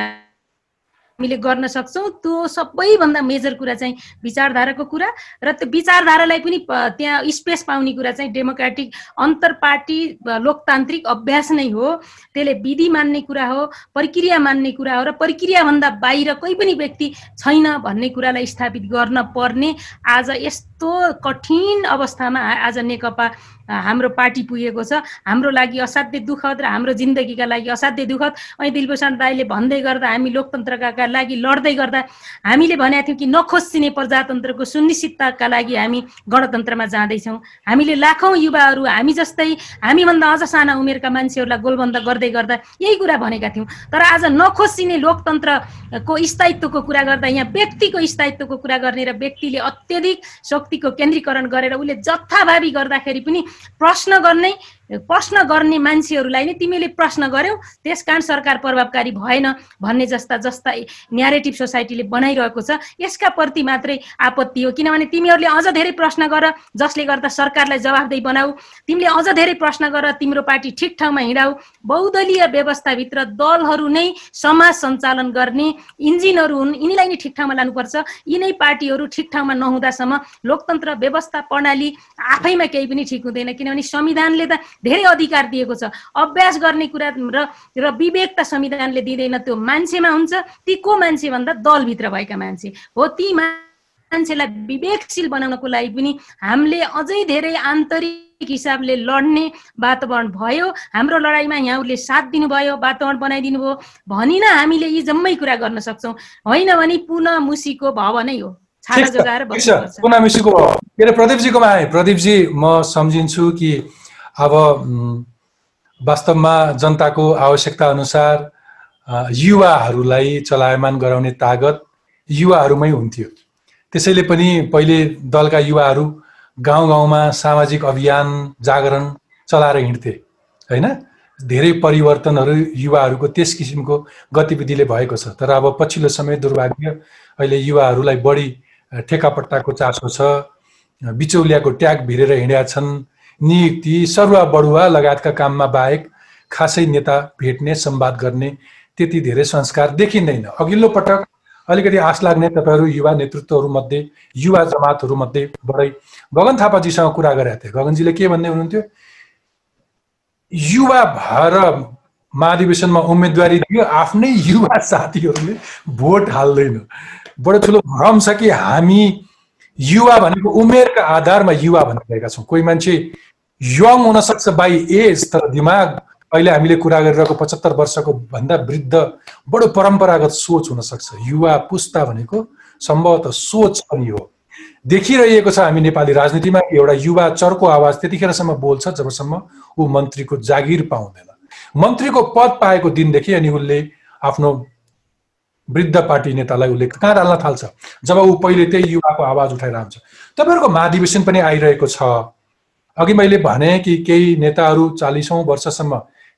हामीले गर्न सक्छौँ। त्यो सबैभन्दा मेजर कुरा चाहिँ विचारधाराको कुरा र त्यो विचारधारालाई पनि त्यहाँ स्पेस पाउने कुरा चाहिँ डेमोक्रेटिक अन्तर पार्टी लोकतान्त्रिक अभ्यास नै हो। त्यसले विधि मान्ने कुरा हो प्रक्रिया मान्ने कुरा हो र प्रक्रियाभन्दा बाहिर कोही पनि व्यक्ति छैन भन्ने कुरालाई स्थापित गर्न पर्ने। आज यस्तो कठिन अवस्थामा आज नेकपा हाम्रो पार्टी पुगेको छ। हाम्रो लागि असाध्य दुःखद र हाम्रो जिन्दगीका लागि असाध्य दुःखद। अनि दिलभूषण राईले भन्दै गर्दा हामी लोकतन्त्रका लागि लड्दै गर्दा हामीले भनेका थियौँ कि नखोसिने प्रजातन्त्रको सुनिश्चितताका लागि हामी गणतन्त्रमा जाँदैछौँ। हामीले लाखौँ युवाहरू हामी जस्तै हामीभन्दा अझ साना उमेरका मान्छेहरूलाई गोलबन्द गर्दै गर्दा यही कुरा भनेका थियौँ। तर आज नखोसिने लोकतन्त्रको स्थायित्वको कुरा गर्दा यहाँ व्यक्तिको स्थायित्वको कुरा गर्ने र व्यक्तिले अत्यधिक शक्तिको केन्द्रीकरण गरेर उसले जथाभावी गर्दाखेरि पनि प्रश्न गर्ने प्रश्न गर्ने मान्छेहरूलाई नै तिमीले प्रश्न गर्यौ। त्यस कारण सरकार प्रभावकारी भएन भन्ने जस्ता जस्ता न्यारेटिभ सोसाइटीले बनाइरहेको छ। यसका प्रति मात्रै आपत्ति हो। किनभने तिमीहरूले अझ धेरै प्रश्न गर जसले गर्दा सरकारलाई जवाफदेही बनाऊ। तिमीले अझ धेरै प्रश्न गर तिम्रो पार्टी ठिक ठाउँमा हिँडाऊ। बहुदलीय व्यवस्थाभित्र दलहरू नै समाज सञ्चालन गर्ने इन्जिनहरू हुन्। यिनीलाई नै ठिक ठाउँमा लानुपर्छ। यिनै पार्टीहरू ठिक ठाउँमा नहुँदासम्म लोकतन्त्र व्यवस्था प्रणाली आफैमा केही पनि ठिक हुँदैन। किनभने संविधानले त धेरै अधिकार दिएको छ। अभ्यास गर्ने कुरा र र विवेक त संविधानले दिँदैन त्यो मान्छेमा हुन्छ ती को मान्छे भन्दा दलभित्र भएका मान्छे। हो ती मान्छेलाई विवेकशील बनाउनको लागि पनि हामीले अझै धेरै आन्तरिक हिसाबले लड्ने वातावरण भयो। हाम्रो लडाइँमा यहाँहरूले साथ दिनुभयो वातावरण बनाइदिनु भयो। भनिन हामीले यी जम्मै कुरा गर्न सक्छौँ। होइन भने पुनः मुसीको भव नै हो। छाडा जोगाएर पुनः मुसीको के अरे प्रदीपजीकोमा आएँ। प्रदीपजी म सम्झिन्छु कि अब वास्तवमा जनताको आवश्यकता अनुसार युवाहरूलाई चलायमान गराउने तागत युवाहरूमै हुन्थ्यो। त्यसैले पनि पहिले दलका युवाहरू गाउँ गाउँमा सामाजिक अभियान जागरण चलाएर हिँड्थे होइन? धेरै परिवर्तनहरू युवाहरूको त्यस किसिमको गतिविधिले भएको छ। तर अब पछिल्लो समय दुर्भाग्य अहिले युवाहरूलाई बढी ठेकापट्टाको चासो छ बिचौलियाको ट्याग भिरेर हिँडेका छन्। नियुक्ति सरुवा बढुवा लगायतका काममा बाहेक खासै नेता भेट्ने संवाद गर्ने त्यति धेरै संस्कार देखिँदैन। अघिल्लो पटक अलिकति आश लाग्ने तपाईँहरू युवा नेतृत्वहरूमध्ये युवा जमातहरूमध्येबाटै गगन थापाजीसँग कुरा गरेका थिए। गगनजीले के भन्दै हुनुहुन्थ्यो? युवा भएर महाधिवेशनमा उम्मेदवारी दियो आफ्नै युवा साथीहरूले भोट हाल्दैन। बडो ठुलो भ्रम छ कि हामी युवा भनेको उमेरका आधारमा युवा भनिरहेका छौँ। कोही मान्छे यङ हुनसक्छ बाई एज तर दिमाग अहिले हामीले कुरा गरिरहेको पचहत्तर वर्षको भन्दा वृद्ध बडो परम्परागत सोच हुनसक्छ युवा पुस्ता भनेको सम्भवतः सोच पनि हो। देखिरहेको छ हामी नेपाली राजनीतिमा एउटा युवा चर्को आवाज त्यतिखेरसम्म बोल्छ जबसम्म ऊ मन्त्रीको जागिर पाउँदैन। मन्त्रीको पद पाएको दिनदेखि अनि उसले आफ्नो वृद्ध पार्टी नेतालाई उसले कहाँ डाल्न थाल्छ? जब ऊ पहिले त्यही युवाको आवाज उठाएर आउँछ तपाईँहरूको महाधिवेशन पनि आइरहेको छ। अघि मैले भने कि केही नेताहरू चालिसौँ वर्षसम्म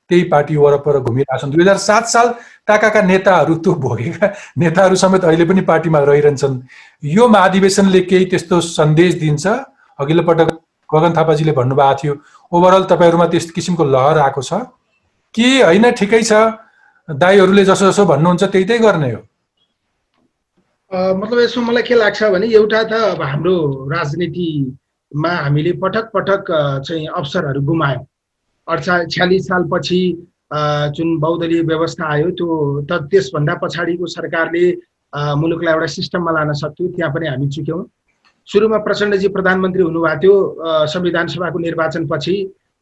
त्यही पार्टी वरपर घुमिरहेका छन् दुई हजार सात साल ताकाका नेताहरू त्यो भोगेका नेताहरू समेत अहिले पनि पार्टीमा रहिरहन्छन्। यो महाधिवेशनले केही त्यस्तो सन्देश दिन्छ? अघिल्लो पटक गगन थापाजीले भन्नुभएको थियो ओभरअल तपाईँहरूमा त्यस्तो किसिमको लहर आएको छ? कि होइन ठिकै छ? दाईहरूले जसो जसो भन्नुहुन्छ त्यही त्यही गर्ने हो। मतलब यसमा मलाई के लाग्छ भने एउटा त अब हाम्रो राजनीतिमा हामीले पटक पटक चाहिँ अवसरहरू गुमायौँ। अडचा छ्यालिस सालपछि जुन बहुदलीय व्यवस्था आयो त्यो त त्यसभन्दा पछाडिको सरकारले मुलुकलाई एउटा सिस्टममा लान सक्थ्यो त्यहाँ पनि हामी चुक्यौँ। सुरुमा प्रचण्डजी प्रधानमन्त्री हुनुभएको थियो संविधान सभाको निर्वाचनपछि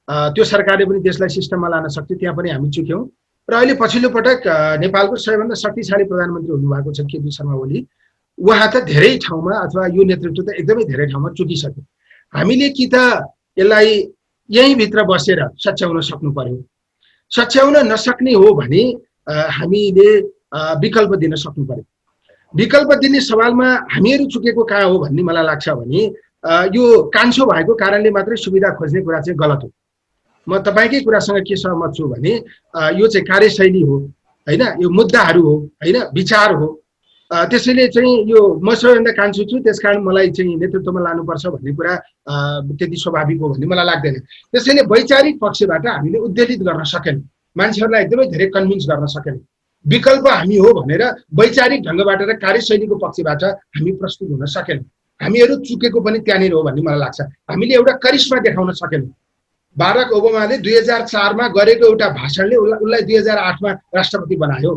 त्यो सरकारले पनि देशलाई सिस्टममा लान सक्थ्यो त्यहाँ पनि हामी चुक्यौँ। र अहिले पछिल्लो पटक नेपालको सबैभन्दा शक्तिशाली प्रधानमन्त्री हुनुभएको छ केपी शर्मा ओली। उहाँ त धेरै ठाउँमा अथवा यो नेतृत्व त एकदमै धेरै ठाउँमा चुकिसक्यो। हामीले कि त यसलाई यहीँभित्र बसेर सच्याउन सक्नु पर्यो। सच्याउन नसक्ने हो भने हामीले विकल्प दिन सक्नु पर्यो। विकल्प दिने सवालमा हामीहरू चुकेको कहाँ हो भन्ने मलाई लाग्छ भने यो कान्छो भएको कारणले मात्रै सुविधा खोज्ने कुरा चाहिँ गलत हो। म तपाईँकै कुरासँग के सहमत छु भने यो चाहिँ कार्यशैली हो होइन? यो मुद्दाहरू हो होइन? विचार हो। त्यसैले चाहिँ यो म सबैभन्दा कान्छु छु त्यस कारण मलाई चाहिँ नेतृत्वमा लानुपर्छ भन्ने कुरा त्यति स्वाभाविक हो भन्ने मलाई लाग्दैन। त्यसैले वैचारिक पक्षबाट हामीले उद्वेलित गर्न सकेनौँ। मान्छेहरूलाई एकदमै धेरै कन्भिन्स गर्न सकेनौँ। विकल्प हामी हो भनेर वैचारिक ढङ्गबाट र कार्यशैलीको पक्षबाट हामी प्रस्तुत हुन सकेनौँ। हामीहरू चुकेको पनि त्यहाँनिर हो भन्ने मलाई लाग्छ। हामीले एउटा करिश्मा देखाउन सकेनौँ। बाराक ओबामाले दुई हजार चारमा गरेको एउटा भाषणले उसलाई दुई हजार आठमा राष्ट्रपति बनायो।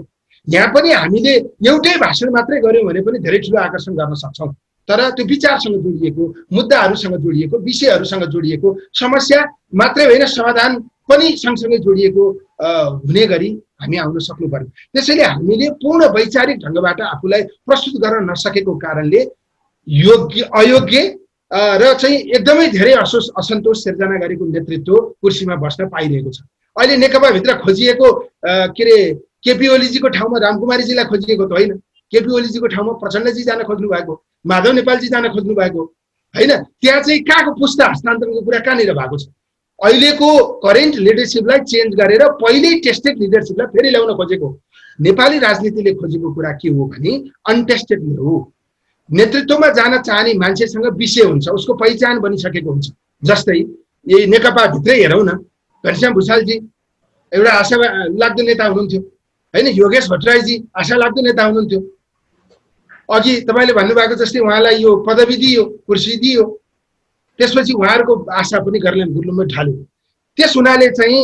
यहाँ पनि हामीले एउटै भाषण मात्रै गऱ्यौँ भने पनि धेरै ठुलो आकर्षण गर्न सक्छौँ। तर त्यो विचारसँग जोडिएको मुद्दाहरूसँग जोडिएको विषयहरूसँग जोडिएको समस्या मात्रै होइन समाधान पनि सँगसँगै जोडिएको हुने गरी हामी आउन सक्नु पर्यो। त्यसैले हामीले पूर्ण वैचारिक ढङ्गबाट आफूलाई प्रस्तुत गर्न नसकेको कारणले योग्य अयोग्य र चाहिँ एकदमै धेरै असोस असन्तोष सिर्जना गरेको नेतृत्व कुर्सीमा बस्न पाइरहेको छ। अहिले नेकपाभित्र खोजिएको के अरे केपी ओलीजीको ठाउँमा रामकुमारीजीलाई खोजिएको त होइन। केपी ओलीजीको ठाउँमा प्रचण्डजी जान खोज्नु भएको माधव नेपालजी जान खोज्नु भएको होइन? त्यहाँ चाहिँ कहाँको पुस्ता हस्तान्तरणको कुरा कहाँनिर भएको छ? अहिलेको करेन्ट लिडरसिपलाई चेन्ज गरेर पहिल्यै टेस्टेड लिडरसिपलाई फेरि ल्याउन खोजेको नेपाली राजनीतिले खोजेको कुरा के हो भने अनटेस्टेड हो। नेतृत्वमा जान चाहने मान्छेसँग विषय हुन्छ उसको पहिचान बनिसकेको हुन्छ। जस्तै यही नेकपाभित्रै हेरौँ न। घनश्याम भूषालजी एउटा आशा लाग्दो नेता हुनुहुन्थ्यो। होइन योगेश भट्टराईजी आशा लाग्दो नेता हुनुहुन्थ्यो अघि तपाईँले भन्नुभएको जस्तै उहाँलाई यो पदवी दियो कुर्सी दियो त्यसपछि उहाँहरूको आशा पनि गर्लेन गुर्लुममा ढाल्यो। त्यस हुनाले चाहिँ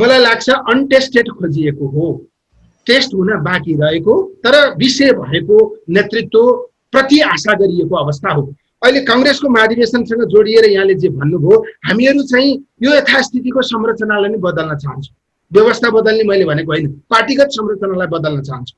मलाई लाग्छ अनटेस्टेड खोजिएको हो। टेस्ट हुन बाँकी रहेको तर विषय भएको नेतृत्व प्रति आशा गरिएको अवस्था हो। अहिले कङ्ग्रेसको महाधिवेशनसँग जोडिएर यहाँले जे भन्नुभयो हामीहरू चाहिँ यो यथास्थितिको संरचनालाई नै बदल्न चाहन्छौँ। व्यवस्था बदल्ने मैले भनेको होइन। पार्टीगत संरचनालाई बदल्न चाहन्छु।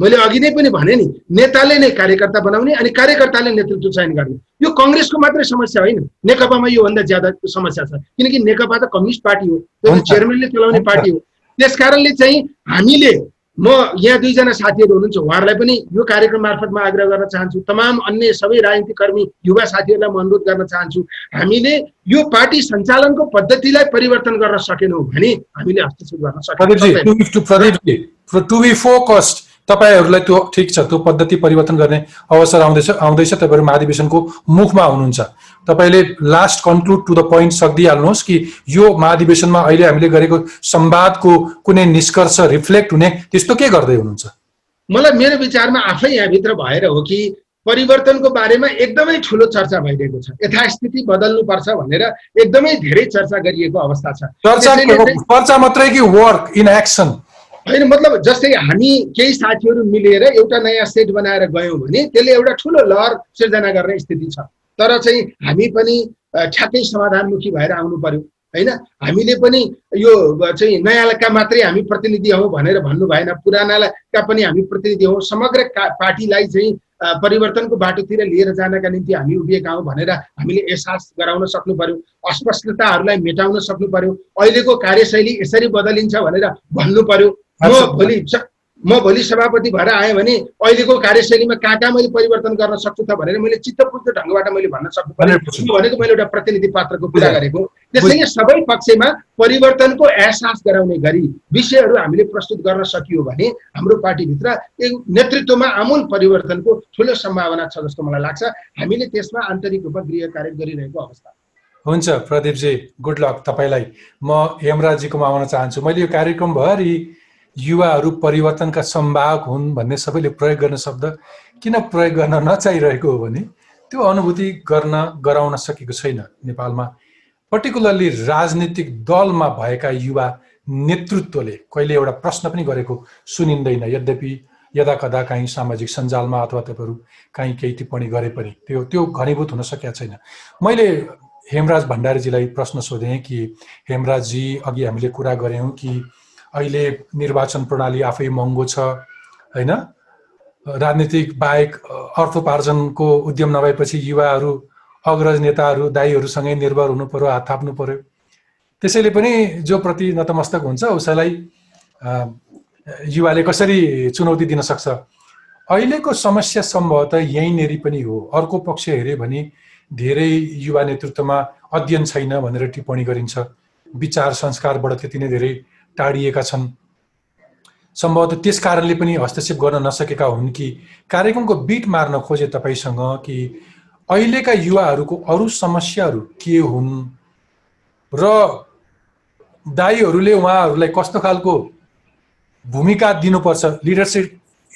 मैले अघि नै पनि भने नि नेताले नै कार्यकर्ता बनाउने अनि कार्यकर्ताले नेतृत्व चयन गर्ने। यो कङ्ग्रेसको मात्रै समस्या होइन। नेकपामा योभन्दा ज्यादा समस्या छ। किनकि नेकपा त कम्युनिस्ट पार्टी हो। चेयरम्यानले चलाउने पार्टी हो। त्यस कारणले चाहिँ हामीले म यहाँ दुईजना साथीहरू हुनुहुन्छ उहाँहरूलाई पनि यो कार्यक्रम मार्फत म आग्रह गर्न चाहन्छु। तमाम अन्य सबै राजनीतिक कर्मी युवा साथीहरूलाई म अनुरोध गर्न चाहन्छु हामीले यो पार्टी सञ्चालनको पद्धतिलाई परिवर्तन गर्न सकेनौँ भने हामीले हस्तक्षेप गर्न सक्छौँ तपाईँहरूलाई त्यो ठिक छ त्यो पद्धति परिवर्तन गर्ने अवसर आउँदैछ आउँदैछ तपाईँहरू महाधिवेशनको मुखमा हुनुहुन्छ। तपाईँले last conclude to the point सकिदिइहाल्नुहोस् कि यो महाधिवेशनमा अहिले हामीले गरेको संवादको कुनै निष्कर्ष रिफ्लेक्ट हुने त्यस्तो के गर्दै हुनुहुन्छ? मलाई मेरो विचारमा आफै यहाँभित्र भएर हो कि परिवर्तनको बारेमा एकदमै ठुलो चर्चा भइरहेको छ। यथास्थिति बदल्नुपर्छ भनेर एकदमै धेरै चर्चा गरिएको अवस्था छ। चर्चा मात्रै कि वर्क इन एक्सन होइन मतलब जस्तै हामी केही साथीहरू मिलेर एउटा नयाँ सेट बनाएर गयौँ भने त्यसले एउटा ठुलो लहर सिर्जना गर्ने स्थिति छ। तर चाहिँ हामी पनि ठ्याक्कै समाधानमुखी भएर आउनु पर्यो। होइन हामीले पनि यो चाहिँ नयाँका मात्रै हामी प्रतिनिधि हौँ भनेर भन्नु भएन। पुरानाका पनि हामी प्रतिनिधि हौँ। समग्र पार्टीलाई चाहिँ परिवर्तनको बाटोतिर लिएर जानका निम्ति हामी उभिएका हौँ भनेर हामीले एहसास गराउन सक्नु पर्यो। अस्पष्टताहरूलाई मेटाउन सक्नु पर्यो। अहिलेको कार्यशैली यसरी बदलिन्छ भनेर भन्नु पर्यो। म भोलि म भोलि सभापति भएर आएँ भने अहिलेको कार्यशैलीमा कहाँ कहाँ मैले परिवर्तन गर्न सक्छु त भनेर मैले चित्तपुर्त ढङ्गबाट मैले भन्न पर्यो भनेको मैले एउटा प्रतिनिधि पात्रको कुरा गरेको त्यसैले सबै पक्षमा परिवर्तनको एहसास गराउने गरी विषयहरू हामीले प्रस्तुत गर्न सकियो भने हाम्रो पार्टीभित्र नेतृत्वमा आमूल परिवर्तनको ठुलो सम्भावना छ जस्तो मलाई लाग्छ। हामीले त्यसमा आन्तरिक रूपमा गृह कार्य गरिरहेको अवस्था। हुन्छ प्रदीपजी गुड लक तपाईँलाई। म हेमराजीकोमा आउन चाहन्छु। मैले यो कार्यक्रमभरि युवाहरू परिवर्तनका सम्भावक हुन् भन्ने सबैले प्रयोग गर्ने शब्द किन प्रयोग गर्न नचाहिरहेको हो भने त्यो अनुभूति गर्न गराउन सकेको छैन। नेपालमा पर्टिकुलरली राजनीतिक दलमा भएका युवा नेतृत्वले कहिले एउटा प्रश्न पनि गरेको सुनिँदैन। यद्यपि यदा कदा काहीँ सामाजिक सञ्जालमा अथवा तपाईँहरू काहीँ केही टिप्पणी गरे पनि त्यो त्यो घनीभूत हुन सकेका छैन। मैले हेमराज भण्डारीजीलाई प्रश्न सोधेँ कि हेमराजजी अघि हामीले कुरा गऱ्यौँ कि अहिले निर्वाचन प्रणाली आफै महँगो छ होइन? राजनीतिक बाहेक अर्थोपार्जनको उद्यम नभएपछि युवाहरू अग्रज नेताहरू दाईहरूसँगै निर्भर हुनु पर्यो हात थाप्नु पर्यो। त्यसैले पनि जो प्रति नतमस्तक हुन्छ उसैलाई युवाले कसरी चुनौती दिन सक्छ? अहिलेको समस्या सम्भवतः यहीँनेरि पनि हो। अर्को पक्ष हेऱ्यो भने धेरै युवा नेतृत्वमा अध्ययन छैन भनेर टिप्पणी गरिन्छ। विचार संस्कारबाट त्यति नै धेरै टाढिएका छन्। सम्भवतः त्यस कारणले पनि हस्तक्षेप गर्न नसकेका हुन् कि कार्यक्रमको बिट मार्न खोजे तपाईँसँग कि अहिलेका युवाहरूको अरू समस्याहरू के हुन् र दाईहरूले उहाँहरूलाई कस्तो खालको भूमिका दिनुपर्छ? Leadership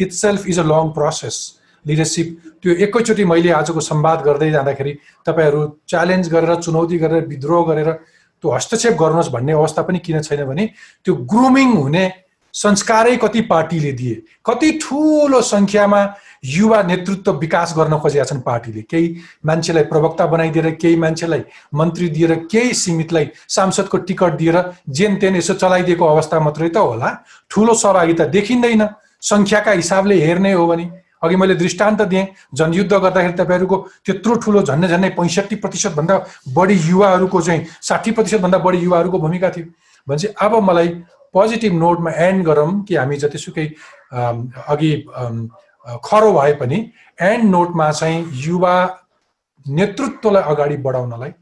itself is a long process leadership त्यो एकैचोटि मैले आजको संवाद गर्दै जाँदाखेरि तपाईँहरू च्यालेन्ज गरेर चुनौती गरेर विद्रोह गरेर त्यो हस्तक्षेप गर्नुहोस् भन्ने अवस्था पनि किन छैन भने त्यो ग्रुमिङ हुने संस्कारै कति पार्टीले दिए। कति ठुलो सङ्ख्यामा युवा नेतृत्व विकास गर्न खोजेका छन् पार्टीले। केही मान्छेलाई प्रवक्ता बनाइदिएर केही मान्छेलाई मन्त्री दिएर केही सीमितलाई सांसदको टिकट दिएर जेन तेन यसो चलाइदिएको अवस्था मात्रै त होला। ठुलो सहभागिता देखिँदैन। सङ्ख्याका हिसाबले हेर्ने हो भने अघि मैले दृष्टान्त दिएँ जनयुद्ध गर्दाखेरि तपाईँहरूको त्यत्रो ठुलो झन्डै झन्डै पैँसठी प्रतिशतभन्दा बढी युवाहरूको चाहिँ साठी प्रतिशतभन्दा बढी युवाहरूको भूमिका थियो। भनेपछि अब मलाई पोजिटिभ नोटमा एन्ड गरौँ कि हामी जतिसुकै अघि खरो भए पनि एन्ड नोटमा चाहिँ युवा नेतृत्वलाई अगाडि बढाउनलाई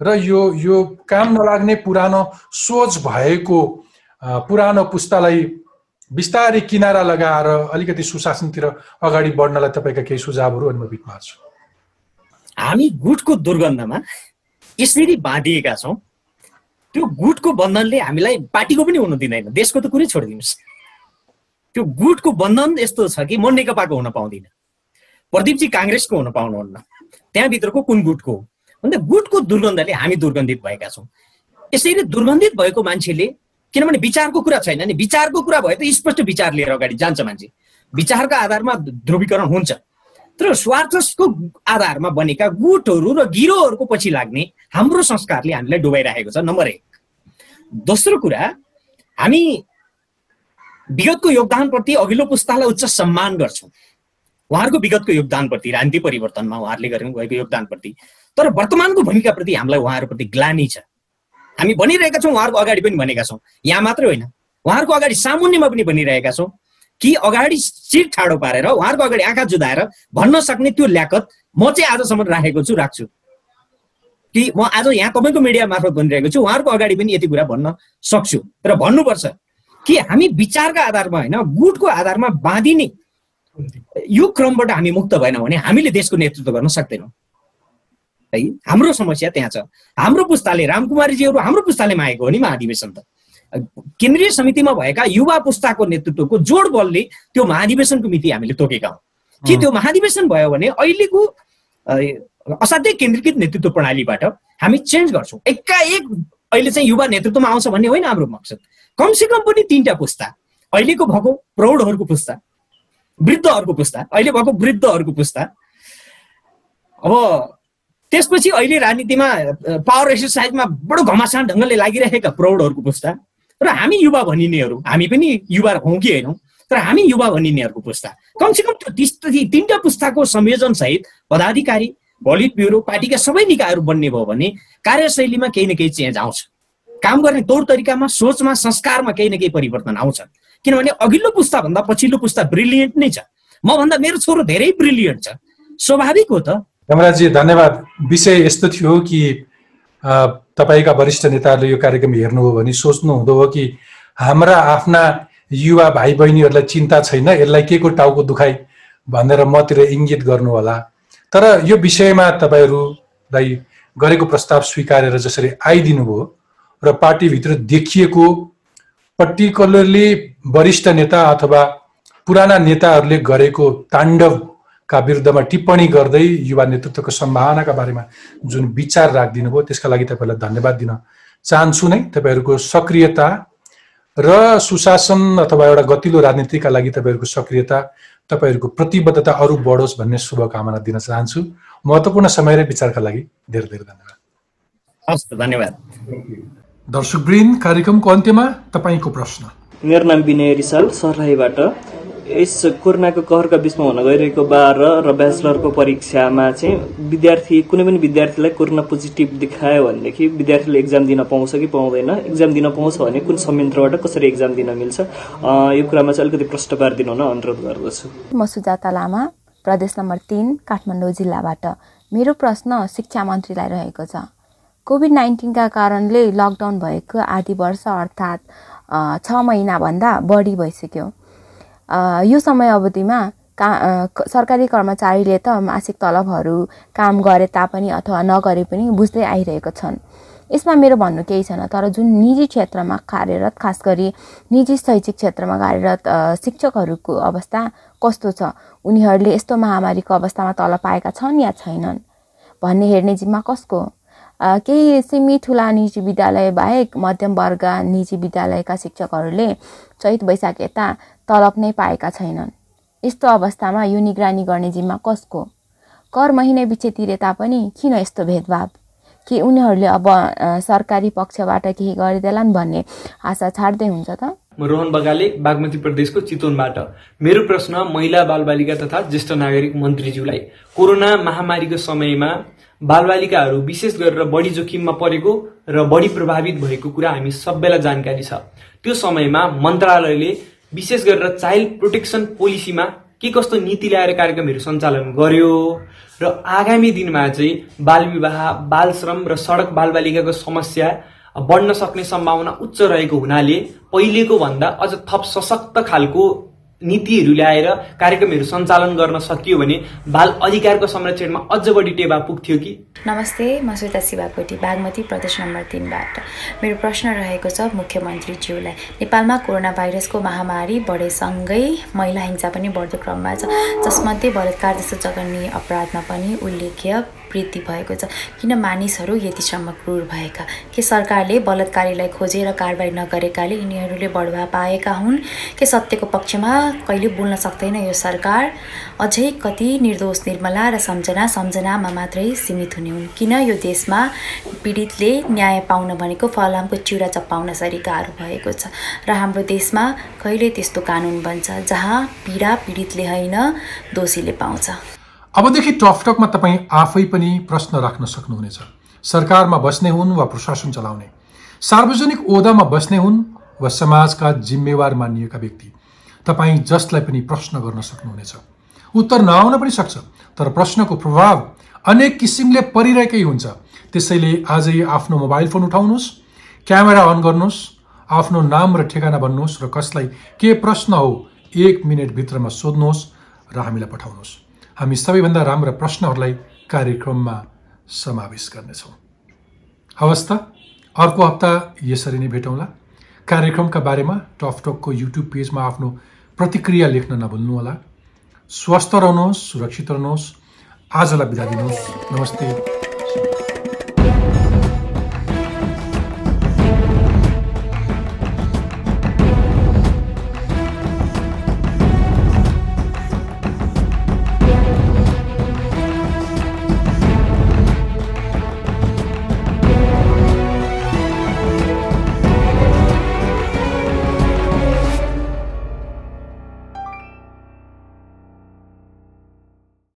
र यो यो काम नलाग्ने पुरानो सोच भएको पुरानो पुस्तालाई बिस्तारै किनारा लगाएर अलिकति सुशासनतिर अगाडि बढ्नलाई तपाईँका केही सुझावहरू अनि म बिटमा छु हामी गुटको दुर्गन्धमा यसरी बाँधिएका छौँ। त्यो गुटको बन्धनले हामीलाई पार्टीको पनि हुन दिँदैन। देशको त कुरै छोडिदिनुहोस्। त्यो गुटको बन्धन यस्तो छ कि म नेकपाको हुन पाउँदिनँ। प्रदीपजी काङ्ग्रेसको हुन पाउनुहुन्न। त्यहाँभित्रको कुन गुटको हो? अन्त गुटको दुर्गन्धले हामी दुर्गन्धित भएका छौँ। यसरी दुर्गन्धित भएको मान्छेले किनभने विचारको कुरा छैन नि। विचारको कुरा भयो त स्पष्ट विचार लिएर अगाडि जान्छ मान्छे। विचारका आधारमा ध्रुवीकरण हुन्छ। तर स्वार्थको आधारमा बनेका गुटहरू र गिरोहरूको पछि लाग्ने हाम्रो संस्कारले हामीलाई डुबाइरहेको छ नम्बर एक। दोस्रो कुरा हामी विगतको योगदानप्रति अघिल्लो पुस्तालाई उच्च सम्मान गर्छौँ। उहाँहरूको विगतको योगदानप्रति राजनीति परिवर्तनमा उहाँहरूले गर्नु भएको योगदानप्रति। तर वर्तमानको भूमिकाप्रति हामीलाई उहाँहरूप्रति ग्लानी छ। हामी भनिरहेका छौँ उहाँहरूको अगाडि पनि भनेका छौँ। यहाँ मात्रै होइन। उहाँहरूको अगाडि सामुन्यमा पनि भनिरहेका छौँ कि अगाडि सिट ठाडो पारेर उहाँहरूको अगाडि आँखा जुदाएर भन्न सक्ने त्यो ल्याकत म चाहिँ आजसम्म राखेको छु राख्छु। कि म आज यहाँ तपाईँको मिडिया मार्फत भनिरहेको छु उहाँहरूको अगाडि पनि यति कुरा भन्न सक्छु। र भन्नुपर्छ कि हामी विचारका आधारमा होइन गुटको आधारमा बाँधिने यो क्रमबाट हामी मुक्त भएनौँ भने हामीले देशको नेतृत्व गर्न सक्दैनौँ। है? हाम्रो समस्या त्यहाँ छ। हाम्रो पुस्ताले रामकुमारीजीहरू हाम्रो पुस्ताले मागेको हो नि महाधिवेशन त। केन्द्रीय समितिमा भएका युवा पुस्ताको नेतृत्वको जोड बलले त्यो महाधिवेशनको मिति हामीले तोकेका हौँ। कि त्यो महाधिवेशन भयो भने अहिलेको असाध्यै केन्द्रीकृत नेतृत्व प्रणालीबाट हामी चेन्ज गर्छौँ। एकाएक अहिले चाहिँ युवा नेतृत्वमा आउँछ भन्ने होइन हाम्रो मकसद। कमसेकम पनि तिनवटा पुस्ता। अहिलेको भएको प्रौढहरूको पुस्ता वृद्धहरूको पुस्ता अहिले भएको वृद्धहरूको पुस्ता। अब त्यसपछि अहिले राजनीतिमा पावर एक्सर्साइजमा बडो घमासान ढङ्गले लागिरहेका प्रौढहरूको पुस्ता र हामी युवा भनिनेहरू हामी पनि युवा हौँ कि होइनौँ? तर हामी युवा भनिनेहरूको पुस्ता। कमसेकम त्यो तिनवटा पुस्ताको संयोजन सहित पदाधिकारी भलिट ब्युरो पार्टीका सबै निकायहरू बन्ने भयो भने कार्यशैलीमा केही न केही चेन्ज आउँछ। काम गर्ने तौर तरिकामा सोचमा संस्कारमा केही न केही परिवर्तन आउँछ। किनभने अघिल्लो पुस्ताभन्दा पछिल्लो पुस्ता ब्रिलियन्ट नै छ। मभन्दा मेरो छोरो धेरै ब्रिलियन्ट छ। स्वाभाविक हो त। यमराजी धन्यवाद। विषय यस्तो थियो कि तपाईँका वरिष्ठ नेताहरूले यो कार्यक्रम हेर्नुभयो भने सोच्नु हुँदो हो कि हाम्रा आफ्ना युवा भाइ बहिनीहरूलाई चिन्ता छैन यसलाई के को टाउको दुखाइ भनेर मतिर इङ्गित गर्नु होला। तर यो विषयमा तपाईँहरूलाई गरेको प्रस्ताव स्वीकारेर जसरी आइदिनु भयो र पार्टीभित्र देखिएको पर्टिकुलरली वरिष्ठ नेता अथवा पुराना नेताहरूले गरेको ताण्डवका विरुद्धमा टिप्पणी गर्दै युवा नेतृत्वको सम्भावनाका बारेमा जुन विचार राखिदिनु भयो त्यसका लागि तपाईँलाई धन्यवाद दिन चाहन्छु नै। तपाईँहरूको सक्रियता र सुशासन अथवा एउटा गतिलो राजनीतिका लागि तपाईँहरूको सक्रियता तपाईँहरूको प्रतिबद्धता अरू बढोस् भन्ने शुभकामना दिन चाहन्छु। महत्त्वपूर्ण समय र विचारका लागि धेरै धेरै धन्यवाद। हस् धन्यवाद। दर्शकवृन्द कार्यक्रमको अन्त्यमा तपाईँको प्रश्न। मेरो नाम विनय रिसाल सर्लाहीबाट। यस कोरोनाको कहरका बिचमा हुन गइरहेको बाह्र र ब्याचलरको परीक्षामा चाहिँ विद्यार्थी कुनै पनि विद्यार्थीलाई कोरोना पोजिटिभ देखायो भनेदेखि विद्यार्थीले एक्जाम दिन पाउँछ कि पाउँदैन? एक्जाम दिन पाउँछ भने कुन संयन्त्रबाट कसरी एक्जाम दिन मिल्छ? यो कुरामा चाहिँ अलिकति प्रष्ट पारिदिनु हुन अनुरोध गर्दछु। म सुजाता लामा प्रदेश नम्बर तिन काठमाडौँ जिल्लाबाट। मेरो प्रश्न शिक्षा मन्त्रीलाई रहेको छ। कोभिड नाइन्टिनका कारणले लकडाउन भएको आधी वर्ष अर्थात् छ महिनाभन्दा बढी भइसक्यो। यो समय अवधिमा का सरकारी कर्मचारीले त मासिक तलबहरू काम गरे तापनि अथवा नगरे पनि बुझ्दै आइरहेको छन्। यसमा मेरो भन्नु केही छैन तर जुन निजी क्षेत्रमा कार्यरत खास गरी निजी शैक्षिक क्षेत्रमा कार्यरत शिक्षकहरूको अवस्था कस्तो छ उनीहरूले यस्तो महामारीको अवस्थामा तल पाएका छन् या छैनन्? भन्ने हेर्ने जिम्मा कसको? केही सीमित ठुला निजी विद्यालय बाहेक मध्यम वर्ग निजी विद्यालयका शिक्षकहरूले चैत वैशाख यता तलब नै पाएका छैनन्। यस्तो अवस्थामा यो निगरानी गर्ने जिम्मा कसको? कर महिने पछि तिरे तापनि किन यस्तो भेदभाव? कि उनीहरूले अब सरकारी पक्षबाट केही गरिदेलान् भन्ने आशा छाड्दै हुन्छ त? म रोहन बगाले बागमती प्रदेशको चितवनबाट। मेरो प्रश्न महिला बालबालिका तथा ज्येष्ठ नागरिक मन्त्रीज्यूलाई। कोरोना महामारीको समयमा बालबालिकाहरू विशेष गरेर बढी जोखिममा परेको र बढी प्रभावित भएको कुरा हामी सबैलाई जानकारी छ। त्यो समयमा मन्त्रालयले विशेष गरेर चाइल्ड प्रोटेक्सन पोलिसीमा के कस्तो नीति ल्याएर कार्यक्रमहरू सञ्चालन गर्यो र आगामी दिनमा चाहिँ बाल विवाह बाल श्रम र सडक बालबालिकाको समस्या बढ्न सक्ने सम्भावना उच्च रहेको हुनाले पहिलेको भन्दा अझ थप सशक्त खालको नीतिहरू ल्याएर कार्यक्रमहरू सञ्चालन गर्न सकियो भने बाल अधिकारको संरक्षणमा अझ बढी टेवा पुग्थ्यो कि? नमस्ते म सुता शिवाकोटी बागमती प्रदेश नम्बर तिनबाट। मेरो प्रश्न रहेको छ मुख्यमन्त्रीज्यूलाई। नेपालमा कोरोना भाइरसको महामारी बढेसँगै महिला हिंसा पनि बढ्दो क्रममा छ। जसमध्ये बलात्कार जस्तो जघन्य अपराधमा पनि उल्लेख्य वृद्धि भएको छ। किन मानिसहरू यतिसम्म क्रूर भएका? के सरकारले बलात्कारीलाई खोजेर कारवाही नगरेकाले यिनीहरूले बढुवा पाएका हुन्? के सत्यको पक्षमा कहिले बोल्न सक्दैन यो सरकार? अझै कति निर्दोष निर्मला र सम्झना सम्झनामा मात्रै सीमित हुने हुन्। किन यो देशमा पीडितले न्याय पाउन भनेको फलामको चिउरा चप्पाउन सरी भएको छ? र हाम्रो देशमा कहिले त्यस्तो कानुन बन्छ जहाँ पीडा पीडितले होइन दोषीले पाउँछ? अबदेखि टकटकमा तपाईँ आफै पनि प्रश्न राख्न सक्नुहुनेछ। सरकारमा बस्ने हुन् वा प्रशासन चलाउने? सार्वजनिक ओदामा बस्ने हुन् वा समाजका जिम्मेवार मानिएका व्यक्ति? तपाईँ जसलाई पनि प्रश्न गर्न सक्नुहुनेछ। उत्तर नआउन पनि सक्छ तर प्रश्नको प्रभाव अनेक किसिमले परिरहेकै हुन्छ। त्यसैले आजै आफ्नो मोबाइल फोन उठाउनुहोस् क्यामेरा अन गर्नुहोस् आफ्नो नाम र ठेगाना भन्नुहोस् र कसलाई के प्रश्न हो एक मिनटभित्रमा सोध्नुहोस् र हामीलाई पठाउनुहोस्। हामी सबैभन्दा राम्रा प्रश्नहरूलाई कार्यक्रममा समावेश गर्नेछौँ। हवस् त अर्को हप्ता यसरी नै भेटौँला। कार्यक्रमका बारेमा टकटकको युट्युब पेजमा आफ्नो प्रतिक्रिया लेख्न नभुल्नुहोला। स्वस्थ रहनुहोस् सुरक्षित रहनुहोस्। आजलाई बिदा दिनुहोस्। नमस्ते।